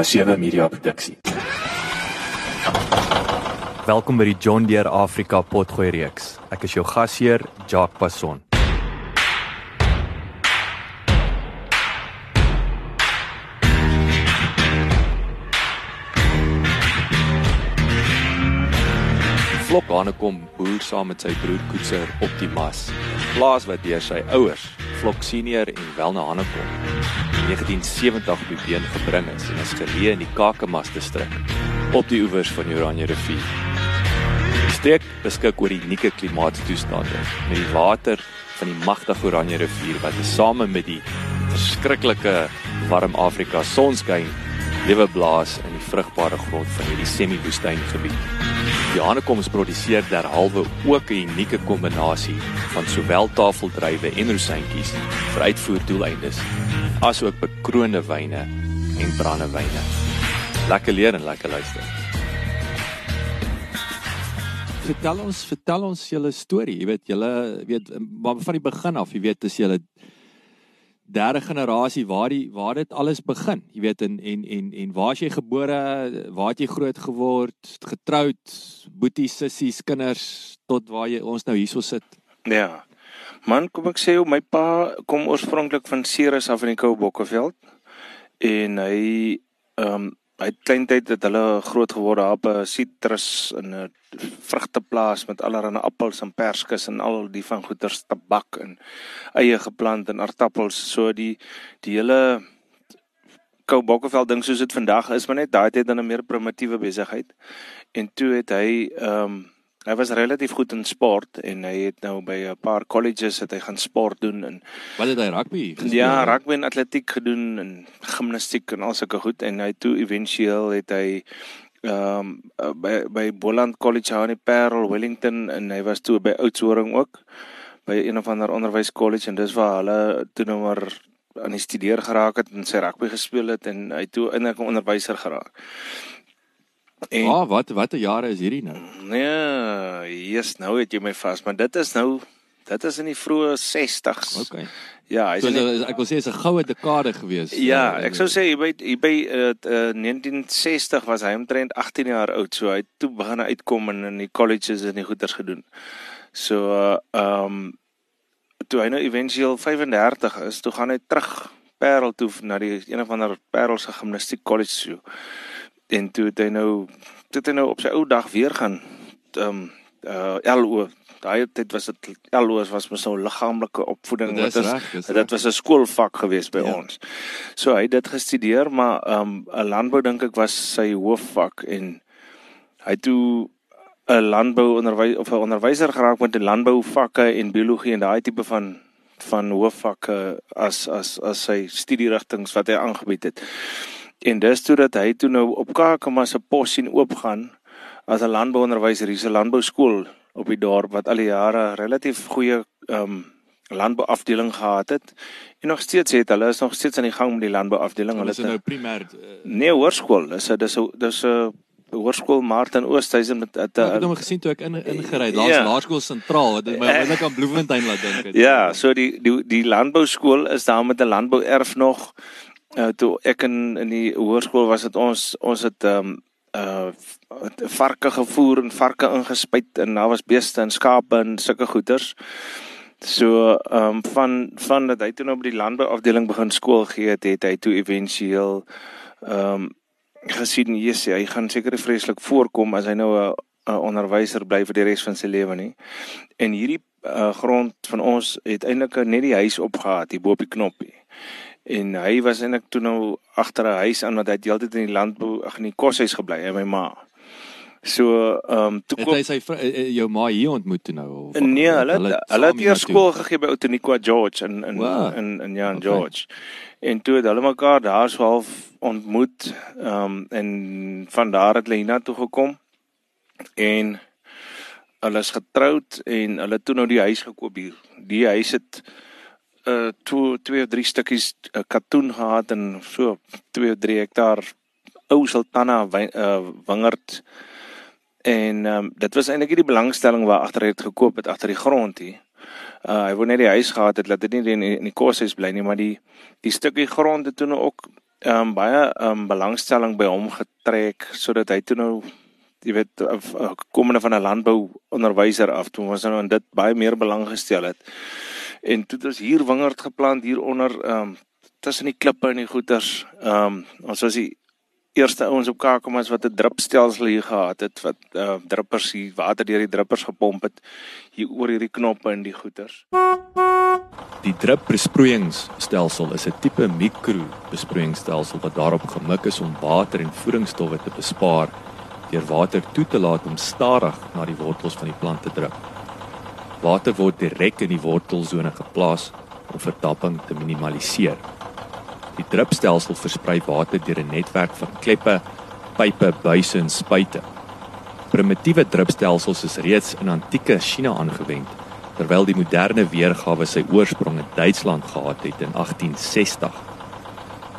'n sewe media produksie. Welkom by die John Deere Afrika Potgooi reeks. Ek is jou gasheer, Jacques Passon. Flok Hanekom boer saam met sy broer Koetser op die mas. Plaas wat deur sy ouers, Flok senior en Welne Hanekom, in 1970 op die been gebring is en is geleë in die Kakamas distrik op die oewers van die Oranje rivier. Die streek beskik oor unieke klimaatstoestande met die water van die magtige Oranje rivier wat tesame met die verskriklike warm Afrika sonskyn lewe blaas vrugbare grond van hierdie semi-woestyngebied. Die hanekoms produseer derhalwe ook 'n unieke kombinasie van sowel tafeldrywe en rosientjies vir uitvoerdoeleindes, asook bekroonde wyne en brandewyne. Lekker leer en lekker luister. Vertel ons, vertel ons julle storie. Jy weet, julle weet maar van die begin af, jy weet, dis julle derde generasie waar die waar dit alles begin. Jy weet en en en en waar jy gebore, waar jy groot geword, getroud, boeties, sissies, kinders tot waar jy ons nou hierso sit. Ja. Man, kom ek sê jou, my pa kom oorspronklik van Ceres af in die Koue Bokkeveld en hy ehm um, hy het kleintyd het hulle groot geword op 'n sitrus in 'n vrugteplaas met allerlei appels en perskes en al die van goeters tabak en eie geplant en aardappels. So die die hele Kou Bokkeveld ding soos dit vandag is maar net daai tyd dan 'n meer primitiewe besigheid en toe het hy ehm um, Hy was relatief goed in sport en hy het nou by 'n paar colleges het hy gaan sport doen en wat het hy rugby gespeel? Ja, rugby en atletiek gedoen en gimnastiek en al sulke goed en hy toe éventueel het hy ehm um, by by Boland College aan die Parel Wellington en hy was toe by Oudtshoorn ook by een of ander onderwyskollege en dis waar hulle toe nou maar aan die studeer geraak het en sy rugby gespeel het en hy toe eintlik 'n onderwyser geraak. En ah, wat watter jare is hierdie nou? Nee, hier's nou het jy my vas, maar dit is nou dit is in die vroeë 60s. Okay. Ja, so, nie, ek wil sê is 'n goue dekade gewees. Ja, ek sou sê by by uh, uh, 1960 was hy omtrent 18 jaar oud, so hy toe begin uitkom en in die colleges en die goeters gedoen. So ehm uh, um, toe hy nou éventueel 35 is, toe gaan hy terug Parel toe na die een of ander Parelse gimnastiek college toe en toe het hy nou toe het hy nou op sy ou dag weer gaan ehm um, uh LO daai tyd was dit LO was mos nou liggaamlike opvoeding dit is, reg, is dit was 'n skoolvak geweest by ja. ons so hy het dit gestudeer maar ehm um, landbou dink ek was sy hoofvak en hy toe 'n landbou onderwys of 'n onderwyser geraak met die landbouvakke en biologie en daai tipe van van hoofvakke as as as sy studierigtinge wat hy aangebied het. En dis toe dat hy toe nou op Kakama se pos sien oopgaan as 'n landbouonderwyser hier se landbouskool op die dorp wat al die jare relatief goeie ehm um, landbouafdeling gehad het. En nog steeds het hulle is nog steeds aan die gang met die landbouafdeling. Hulle is nou primêr uh, Nee, hoërskool. Dis 'n dis 'n dis 'n hoërskool Martin Oosthuizen met 'n Ek het hom gesien toe ek in ingery laas ja. laerskool sentraal wat my eintlik aan Bloemfontein laat dink het. Ja, so die die die landbouskool is daar met 'n landbou erf nog uh, toe ek in in die hoërskool was dit ons ons het ehm um, uh varke gevoer en varke ingespuit en daar was beeste en skape en sulke goeters. So ehm um, van van dat hy toe nou by die landbouafdeling begin skool gee het, het hy toe éventueel ehm um, gesien Jesus, hy gaan seker vreeslik voorkom as hy nou 'n 'n onderwyser bly vir die res van sy lewe nie. En hierdie uh, grond van ons het eintlik net die huis opgehaat hier bo op die knoppie en hy was eintlik toe nou agter 'n huis aan wat hy heeltyd in die landbou ag in die koshuis gebly het my ma. So ehm um, toe kom hy sy eh, eh, jou ma hier ontmoet toe nou of Nee, hulle hulle, hulle het eers skool gegee by Outeniqua George in in wow. in in Jan okay. George. En toe het hulle mekaar daar so half ontmoet ehm um, en van daar het Lena toe gekom en hulle is getroud en hulle toe nou die huis gekoop hier. Die huis het uh twee twee of drie stukkies uh, katoen gehad en so 2 of 3 hektaar ou sultana uh, wingerd en um, dit was eintlik die belangstelling waar agter het gekoop het agter die grond hier. Uh hy wou net die huis gehad het dat dit nie in, in die koshuis bly nie, maar die die stukkie grond het toe nou ook um, baie um, belangstelling by hom getrek sodat hy toe nou jy weet komende van 'n landbou onderwyser af toe ons nou in dit baie meer belang gestel het. En toe het ons hier wingerd geplant hier onder ehm um, tussen die klippe en die goeters. Ehm um, ons was die eerste ouens op Kakamas wat 'n drupstelsel hier gehad het wat uh, druppers hier water deur die druppers gepomp het hier oor hierdie knoppe in die goeters. Die drip besproeiingsstelsel is 'n tipe mikro besproeiingsstelsel wat daarop gemik is om water en voedingsstowwe te bespaar deur water toe te laat om stadig na die wortels van die plant te drup. Water word direk in die wortelsone geplaas om verdamping te minimaliseer. Die drupstelsel versprei water deur 'n netwerk van kleppe, pype, buise en spuite. Primitiewe drupstelsels is reeds in antieke China aangewend, terwyl die moderne weergawe sy oorsprong in Duitsland gehad het in 1860.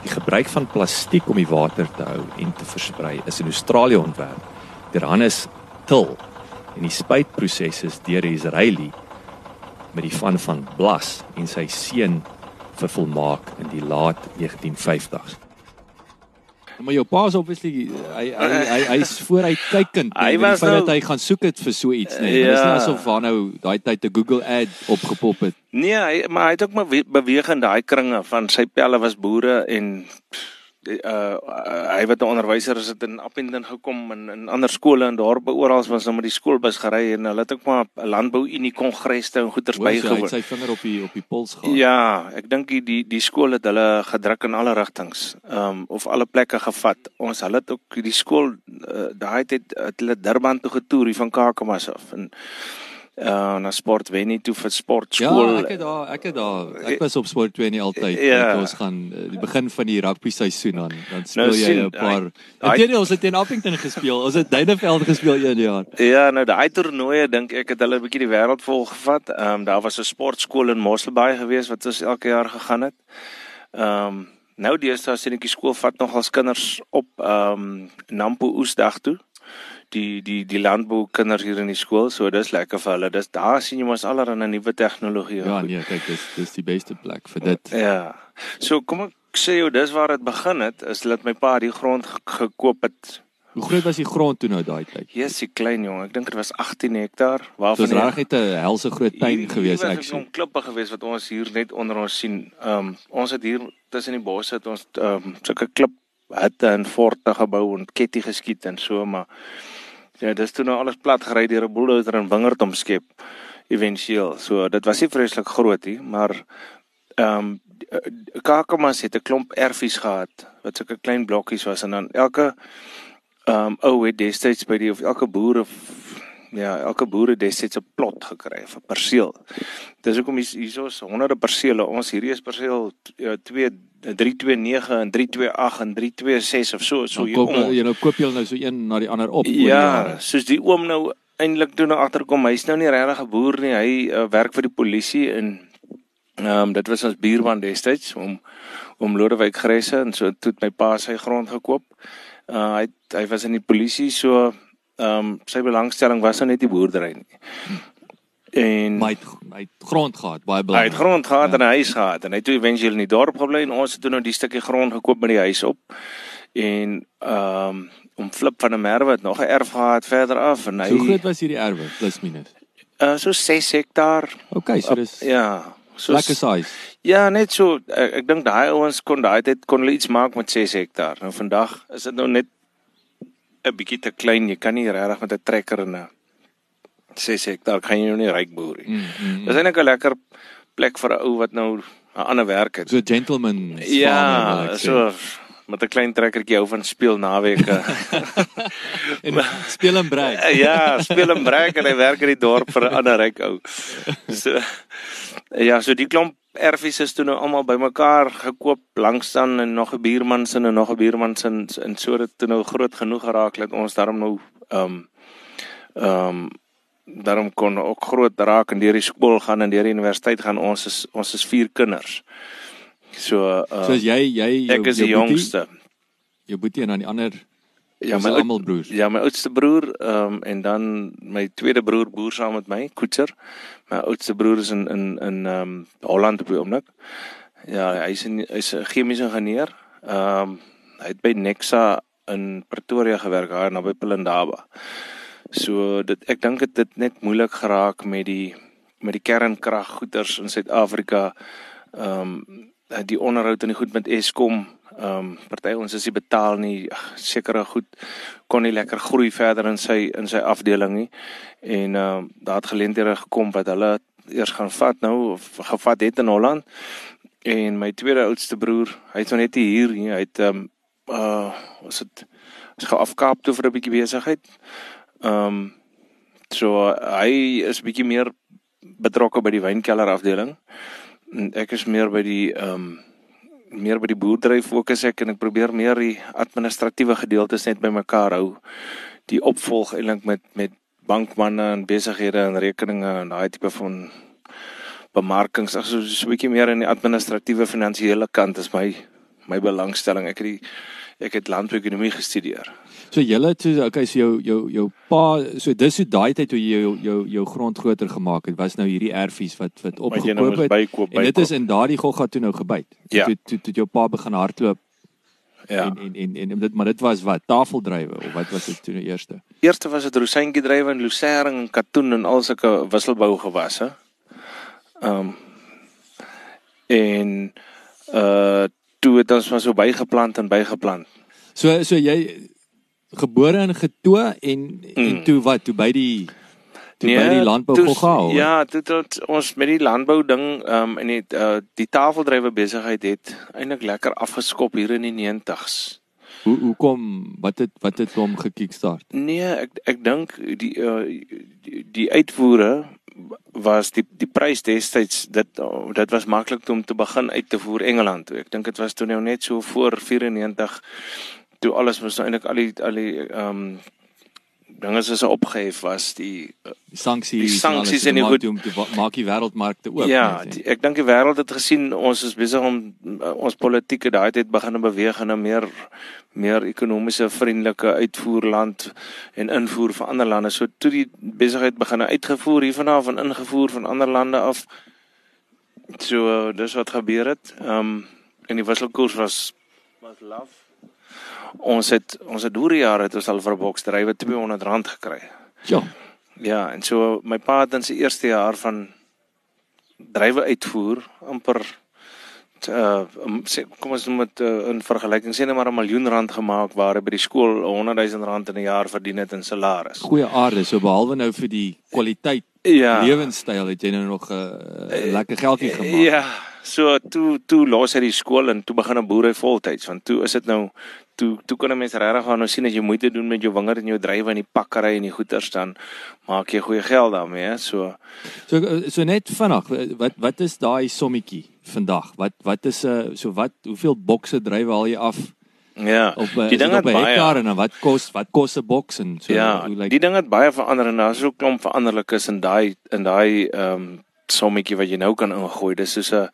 Die gebruik van plastiek om die water te hou en te versprei is in Australië ontwerp deur Hannes Till en die spuitproses is deur Israeli met die van van Blas en sy seun vervolmaak in die laat 1950s. Maar jou pa is obviously hy hy hy hy's vooruitkykend. Hy was nou dat hy gaan soek dit vir so iets, nee. Ja. Dit is nie asof waar nou daai tyd 'n Google ad opgepop het. Nee, hy, maar hy het ook maar beweeg in daai kringe van sy pelle was boere en uh, uh hy wat 'n onderwyser is het in Appington gekom en in ander skole en daar by oral was nou met die skoolbus gery en hulle het ook maar 'n landbou unie kongreste en goeters bygewoon. Hy het sy vinger op die op die pols gehad. Ja, ek dink die die die skool het hulle gedruk in alle rigtings. Ehm um, of alle plekke gevat. Ons hulle het ook die skool uh, daai tyd het hulle Durban toe getoer hier van Kakamas af en uh na sport wen nie toe vir sportskool. Ja, ek het daar ek het daar ek was op sport wen nie altyd. Ja. Ons gaan uh, die begin van die rugby seisoen dan dan speel nou, jy 'n paar. Ek ons het teen Appington gespeel. Ons het Duineveld gespeel een jaar. Ja, nou daai toernooie dink ek het hulle 'n bietjie die wêreld vol gevat. Ehm um, daar was 'n sportskool in Mosselbaai gewees wat ons elke jaar gegaan het. Ehm um, nou deesdae sien ek die skool vat nog al kinders op ehm um, Nampo Oesdag toe die die die landbou kinders hier in die skool, so dis lekker vir hulle. Dis daar sien jy mos allerlei nuwe tegnologie. Ja, nee, kyk, dis dis die beste plek vir dit. Ja. So kom ek sê jou dis waar dit begin het, is dat my pa die grond gekoop het. Hoe groot was die grond toe nou daai tyd? Jesus, klein jong, ek dink dit was 18 hektaar. Waarvan Dis reg net 'n helse groot tuin gewees ek sien. 'n klippe gewees wat ons hier net onder ons sien. Ehm um, ons het hier tussen die bosse het ons ehm um, sulke klip hitte en forte gebou en ketty geskiet en so maar Ja, dis toe nou alles plat gery deur 'n bulldozer en wingerd omskep éventueel. So dit was nie vreeslik groot nie, maar ehm um, Kakamas het 'n klomp erfies gehad wat sulke klein blokkies was en dan elke ehm um, ou het destyds by die of elke boer of ja, elke boer het destyds 'n plot gekry vir perseel. Dis hoekom hier hierso's honderde perseele. Ons hierdie is perseel 2 ja, 329 en 328 en 326 of so so hier om. Jy nou koop jy nou so een na die ander op. Ja, soos die oom nou eintlik toe nou agterkom, hy's nou nie regtig 'n boer nie. Hy uh, werk vir die polisie en ehm um, dit was ons buurman destyds om om Lodewyk Gresse en so toe my pa sy grond gekoop. Uh, hy hy was in die polisie so ehm um, sy belangstelling was nou net die boerdery nie. En hy het, hy het grond gehad, baie belangrik. Hy het grond gehad ja. en 'n huis gehad en hy het toe eventueel in die dorp gebly en ons het toe nou die stukkie grond gekoop met die huis op. En ehm um, om flip van 'n merwe het nog 'n erf gehad verder af en hy Hoe groot was hierdie erwe plus minus? Uh so 6 hektaar. Okay, so dis Ja. So lekker size. Ja, net so ek, ek dink daai ouens kon daai tyd kon hulle iets maak met 6 hektaar. Nou vandag is dit nou net 'n bietjie te klein. Jy kan nie regtig met 'n trekker en 'n 6 hektaar kan jy nou nie ryk boer nie. Mm, mm, mm. Dis eintlik 'n lekker plek vir 'n ou wat nou 'n ander werk het. So gentleman. Ja, so met 'n klein trekkertjie hou van speel naweke. speel en breek. ja, speel en breek en hy werk in die dorp vir 'n ander ryk ou. So ja, so die klomp erfies is toe nou almal bymekaar gekoop langstaan en nog 'n buurman se en nog 'n buurman se en so dit toe nou groot genoeg geraak dat ons daarom nou ehm um, ehm um, daarom kon ook groot raak en deur die skool gaan en deur die universiteit gaan ons is ons is vier kinders. So uh, so jy jy jou, ek is die jongste. Jou boetie en dan die ander Ja, my almal broers. Ja, my oudste broer, ehm um, en dan my tweede broer boer saam met my, Koetser. My oudste broer is in in in ehm um, Holland op die oomblik. Ja, hy's 'n hy's 'n chemiese ingenieur. Ehm um, hy het by Nexa in Pretoria gewerk daar naby Pelindaba. So dit ek dink dit het net moeilik geraak met die met die kernkraggoeders in Suid-Afrika. Ehm um, die onderhoud en die goed met Eskom Ehm um, party ons is nie betaal nie. Sekere goed kon nie lekker groei verder in sy in sy afdeling nie. En ehm um, daar het geleenthede gekom wat hulle eers gaan vat nou of gevat het in Holland. En my tweede oudste broer hy het nou net hier nie. Hy het ehm um, uh was dit is gou afkaap toe vir 'n bietjie besigheid. Ehm um, so hy is bietjie meer betrokke by die wynkelder afdeling ek is meer by die ehm um, meer by die boerdery fokus ek en ek probeer meer die administratiewe gedeeltes net bymekaar hou. Die opvolg eintlik met met bankmanne en besighede en rekeninge en daai tipe van bemarkings. Ag so so 'n bietjie meer in die administratiewe finansiële kant is my my belangstelling. Ek het die ek het landbouekonomie gestudeer. So julle so okay so jou jou jou pa so dis so daai tyd toe jy jou jou jou grond groter gemaak het was nou hierdie erfies wat wat nou opgekoop het. Bykoop, en dit is in daardie gogga toe nou gebyt. Ja. Toe toe toe jou pa begin hardloop. Ja. En, en en en dit maar dit was wat tafeldrywe of wat was dit toe nou eerste? Eerste was dit rosyntjie drywe en lucering en katoen en al sulke wisselbou gewasse. Ehm um, en uh toe het ons maar so bygeplant en bygeplant. So so jy gebore in Getoe en mm. en toe wat toe by die toe nee, by die landbou gegaan. Ja, toe tot ons met die landbou ding ehm um, en die uh, die tafeldrywe besigheid het eintlik lekker afgeskop hier in die 90s. Hoe hoe kom wat het wat het hom gekickstart? Nee, ek ek dink die, uh, die die uitvoere was die die prys destyds dit dit was maklik om te begin uit te voer Engeland toe. Ek dink dit was toe nou net so voor 94 toe alles was nou eintlik al die al die ehm um, dinge is opgehef was die sanksies die sanksies en die goed om te maak die wêreldmarkte oop. Ja, die, ek dink die wêreld het gesien ons is besig om uh, ons politieke daai tyd begin beweeg in 'n meer meer ekonomiese vriendelike uitvoerland en invoer van ander lande. So toe die besigheid begin uitgevoer hiervan af en ingevoer van ander lande af. So dis wat gebeur het. Ehm um, en die wisselkoers was was laf ons het ons het deur jare het ons al vir 'n boks drywe R200 gekry. Ja. Ja, en so my pa het in sy eerste jaar van drywe uitvoer amper uh kom ons noem dit uh, in vergelyking sê net maar 'n miljoen rand gemaak waar hy by die skool 100 000 rand in 'n jaar verdien het in salaris. Goeie aarde, so behalwe nou vir die kwaliteit ja. lewenstyl het jy nou nog 'n uh, lekker geldjie gemaak. Ja. So toe toe los hy die skool en toe begin 'n boere voltyds want toe is dit nou toe toe kon 'n mens regtig gaan nou sien as jy moeite doen met jou wingerd en jou drywe en die pakkery en die goeder staan maak jy goeie geld daarmee so so so net vinnig wat wat is daai sommetjie vandag? Wat wat is 'n uh, so wat hoeveel bokse drywe haal jy af? Ja. Op, die ding het baie. hektaar en wat kos wat kos 'n boks en so ja, hoe like Die ding het baie verander en daar's so klomp veranderlikes in daai in daai ehm um, sommetjie wat jy nou kan ingooi. Dis soos 'n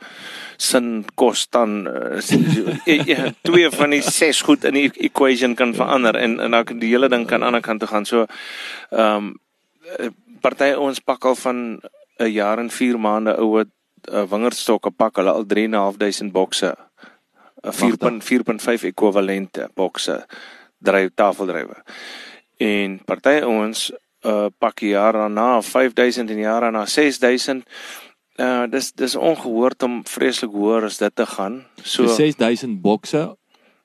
sin kos dan uh, twee van die ses goed in die equation kan verander en en dan kan die hele ding kan aan die ander kant toe gaan. So ehm um, party ons pak al van 'n jaar en 4 maande oue uh, wingerdstokke pak hulle al 3.500 bokse. 'n 4.4.5 ekwivalente bokse dryf tafeldrywe. En party ons uh pakkie jaar daarna 5000 en jaar daarna 6000 uh dis dis ongehoord om vreeslik hoër as dit te gaan. So 6000 bokse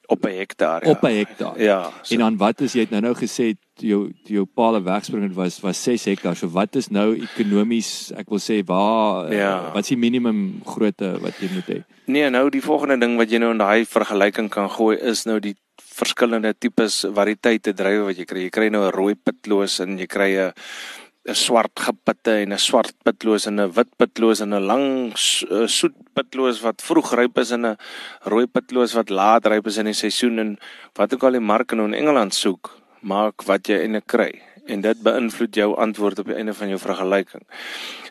op 'n hektaar. Ja. Op 'n hektaar. Ja. So. En dan wat is jy het nou nou gesê jou jou paal wegspring het was was 6 hektaar. So wat is nou ekonomies, ek wil sê waar ja. wat is die minimum grootte wat jy moet hê? Nee, nou die volgende ding wat jy nou in daai vergelyking kan gooi is nou die verskillende tipes variëteite druiwe wat jy kry. Jy kry nou 'n rooi pitloos en jy kry 'n 'n swart gepitte en 'n swart pitloos en 'n wit pitloos en 'n lang soet pitloos wat vroeg ryp is en 'n rooi pitloos wat laat ryp is in die seisoen en wat ook al die mark nou in Engeland soek, maak wat jy eintlik kry en dit beïnvloed jou antwoord op die einde van jou vergelyking.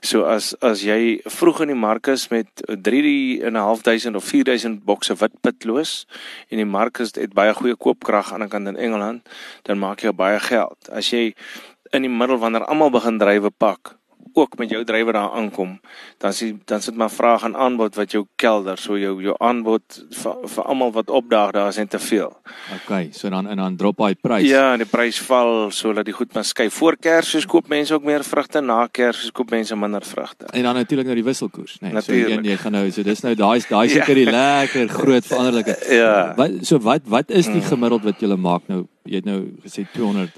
So as as jy vroeg in die mark is met 3.500 of 4000 bokse wit pitloos en die mark is het baie goeie koopkrag aan die kant in Engeland, dan maak jy baie geld. As jy in die middel wanneer almal begin drywe pak ook met jou drywer daar aankom, dan sien dan sit maar vraag en aanbod wat jou kelder, so jou jou aanbod vir, vir almal wat opdaag daar is net te veel. Okay, so dan en dan drop hy prys. Ja, en die prys val sodat die goed maar skuif. Voor Kersfees koop mense ook meer vrugte, na Kersfees koop mense minder vrugte. En dan natuurlik nou die wisselkoers, né? Nee, so een jy gaan nou so dis nou daai daai seker die lekker groot veranderlike. Ja. Wat so wat wat is die gemiddeld wat jy maak nou? Jy het nou gesê R200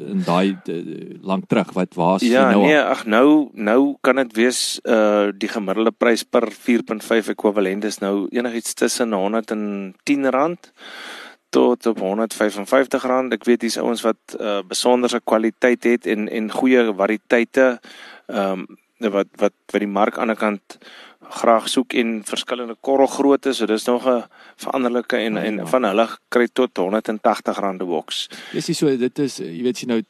in daai eh, lank terug. Wat was Ja, nou? al? nee, ag nou nou kan dit wees uh die gemiddelde prys per 4.5 ekwivalent is nou enigiets tussen R110 tot op R155. Ek weet hier's ouens wat uh besonderse kwaliteit het en en goeie variëteite ehm um, wat wat wat die mark aan die ander kant graag soek en verskillende korrelgrootte, so dis nog 'n veranderlike en en Ja. van hulle kry tot R180 'n boks. Dis nie so dit is jy weet jy nou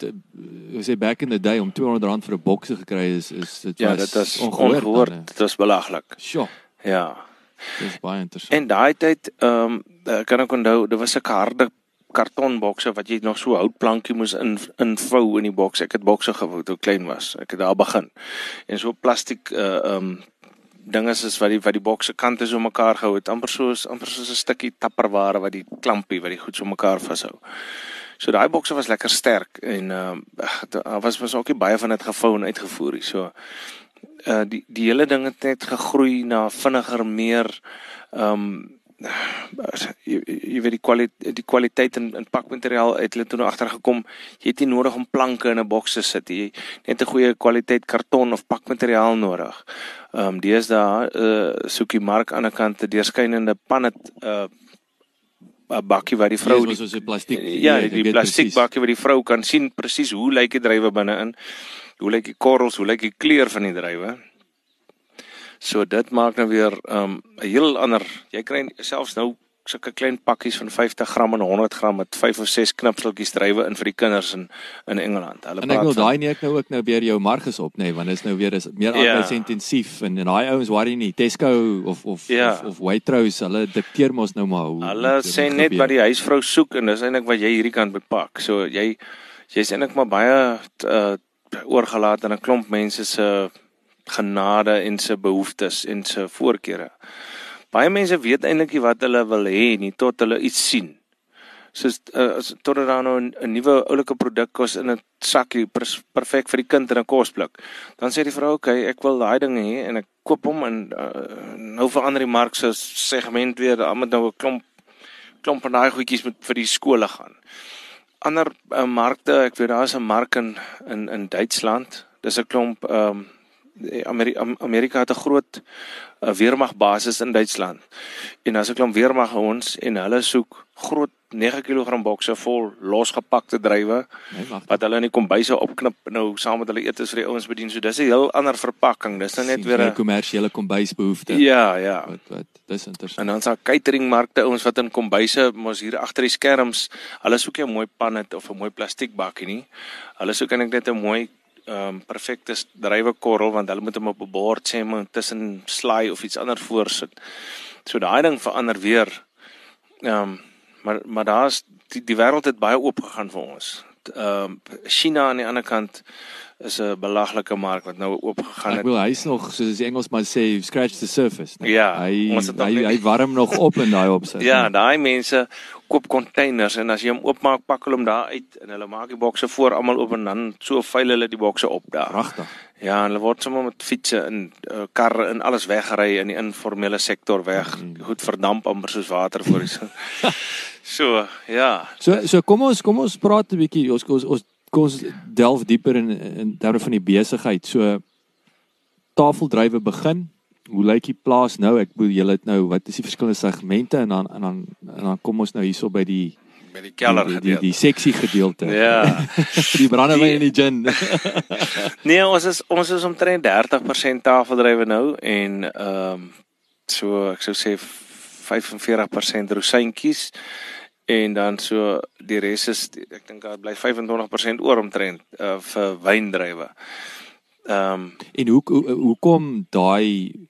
sê back in the day om R200 vir 'n boks te gekry is is dit Ja, was dit is ongehoord. ongehoord, dit is belaglik. Sjoe, Ja. dis baie interessant. En daai tyd ehm um, kan ek onthou, daar was 'n harde kartonbokse wat jy nog so houtplankie moes in invou in die boks. Ek het bokse gewou toe klein was. Ek het daar begin. En so plastiek uh ehm um, dinge is wat die wat die bokse kante so mekaar gehou het, amper soos amper soos 'n stukkie tapperware wat die klampie wat die goed so mekaar vashou. So daai bokse was lekker sterk en ehm uh, daar was mos ook baie van dit gevou en uitgevoer nie. So uh die die hele ding het net gegroei na vinniger meer ehm um, jy, jy weet die kwaliteit die kwaliteit in, in pakmateriaal het hulle toe nou agtergekom jy het nie nodig om planke in 'n boks te sit jy net 'n goeie kwaliteit karton of pakmateriaal nodig. Ehm um, deesdae uh soek die mark aan die kant 'n deurskynende pannet uh 'n bakkie wat die vrou Dis mos so plastiek. ja, ek die, die plastiek bakkie wat die vrou kan sien presies hoe lyk die drywe binne-in. Hoe lyk die korrels, hoe lyk die kleur van die drywe? So dit maak nou weer 'n um, heel ander. Jy kry selfs nou sulke klein pakkies van 50 gram en 100 gram met 5 of 6 knipseltjies drywe in vir die kinders in in Engeland. Hulle En ek wil daai nie ek nou ook nou weer jou marges op nê, nee, want dit is nou weer is meer Ja. arbeidsintensief en en daai ouens worry nie. Tesco of of Ja. of, of Waitrose, hulle dikteer mos nou maar hoe. Hulle sê net gebeur. wat die huisvrou soek en dis eintlik wat jy hierdie kant moet pak. So jy jy's eintlik maar baie uh, oorgelaat aan 'n klomp mense se genade en se behoeftes en se voorkeure. Baie mense weet eintlik nie wat hulle wil hê nie tot hulle iets sien. Soos uh, as tot dan nou 'n nuwe oulike produk kos in 'n sakkie perfek vir die kind in 'n kosblik. Dan sê die vrou, "Oké, okay, ek wil daai ding hê en ek koop hom en uh, nou verander die mark se segment weer. Almal nou 'n klomp klomp van daai goedjies moet vir die skole gaan. Ander uh, markte, ek weet daar's 'n mark in in in Duitsland. Dis 'n klomp ehm um, Amerika, Amerika het 'n groot uh, weermagbasis in Duitsland. En daar's 'n klomp weermagouens en hulle soek groot 9 kg bokse vol losgepakte drywe Nee, wat hulle in die kombuise opknip nou saam met hulle etes vir die ouens bedien. So dis 'n heel ander verpakking. Dis nou net Sien, weer 'n kommersiële kombuisbehoefte. Ja, ja. Wat wat dis interessant. En dan sa cateringmarkte ouens wat in kombuise mos hier agter die skerms, hulle soek nie 'n mooi pan het of 'n mooi plastiekbakkie nie. Hulle soek eintlik net 'n mooi ehm um, perfekte drywekorrel want hulle moet hom op 'n bord sê maar tussen slaai of iets anders voorsit. So daai ding verander weer. Ehm um, maar maar daar's die, die wêreld het baie oop gegaan vir ons. Ehm um, China aan die ander kant is 'n belaglike mark wat nou oop gegaan Ek het. wil hy's nog soos die Engelsman sê scratch the surface. nee. Ja, hy hy, hy warm nog op in daai opsig. Ja, daai mense koop containers en as jy hom oopmaak, pak hulle hom daar uit en hulle maak die bokse voor almal oop en dan so veil hulle die bokse op daar. pragtig. Ja, en hulle word sommer met fietsse en uh, karre en alles weggery in die informele sektor weg. Mm. Goed verdamp amper soos water voor die son. so, ja. So so kom ons kom ons praat 'n bietjie ons ons ons kom ons delf dieper in in terme van die besigheid. So tafeldrywe begin. Hoe lyk die plaas nou? Ek bedoel julle het nou wat is die verskillende segmente en dan en dan en dan kom ons nou hierso by die By die keller die, die, gedeelte. die seksie gedeelte. Ja. die brandewyn en die gin. Nee, ons is ons is omtrent 30% tafeldrywe nou en ehm um, so ek sou sê 45% rosyntjies en dan so die res is ek dink daar bly 25% oor omtrent uh, vir wyndrywe. Ehm um, en hoe hoe hoekom daai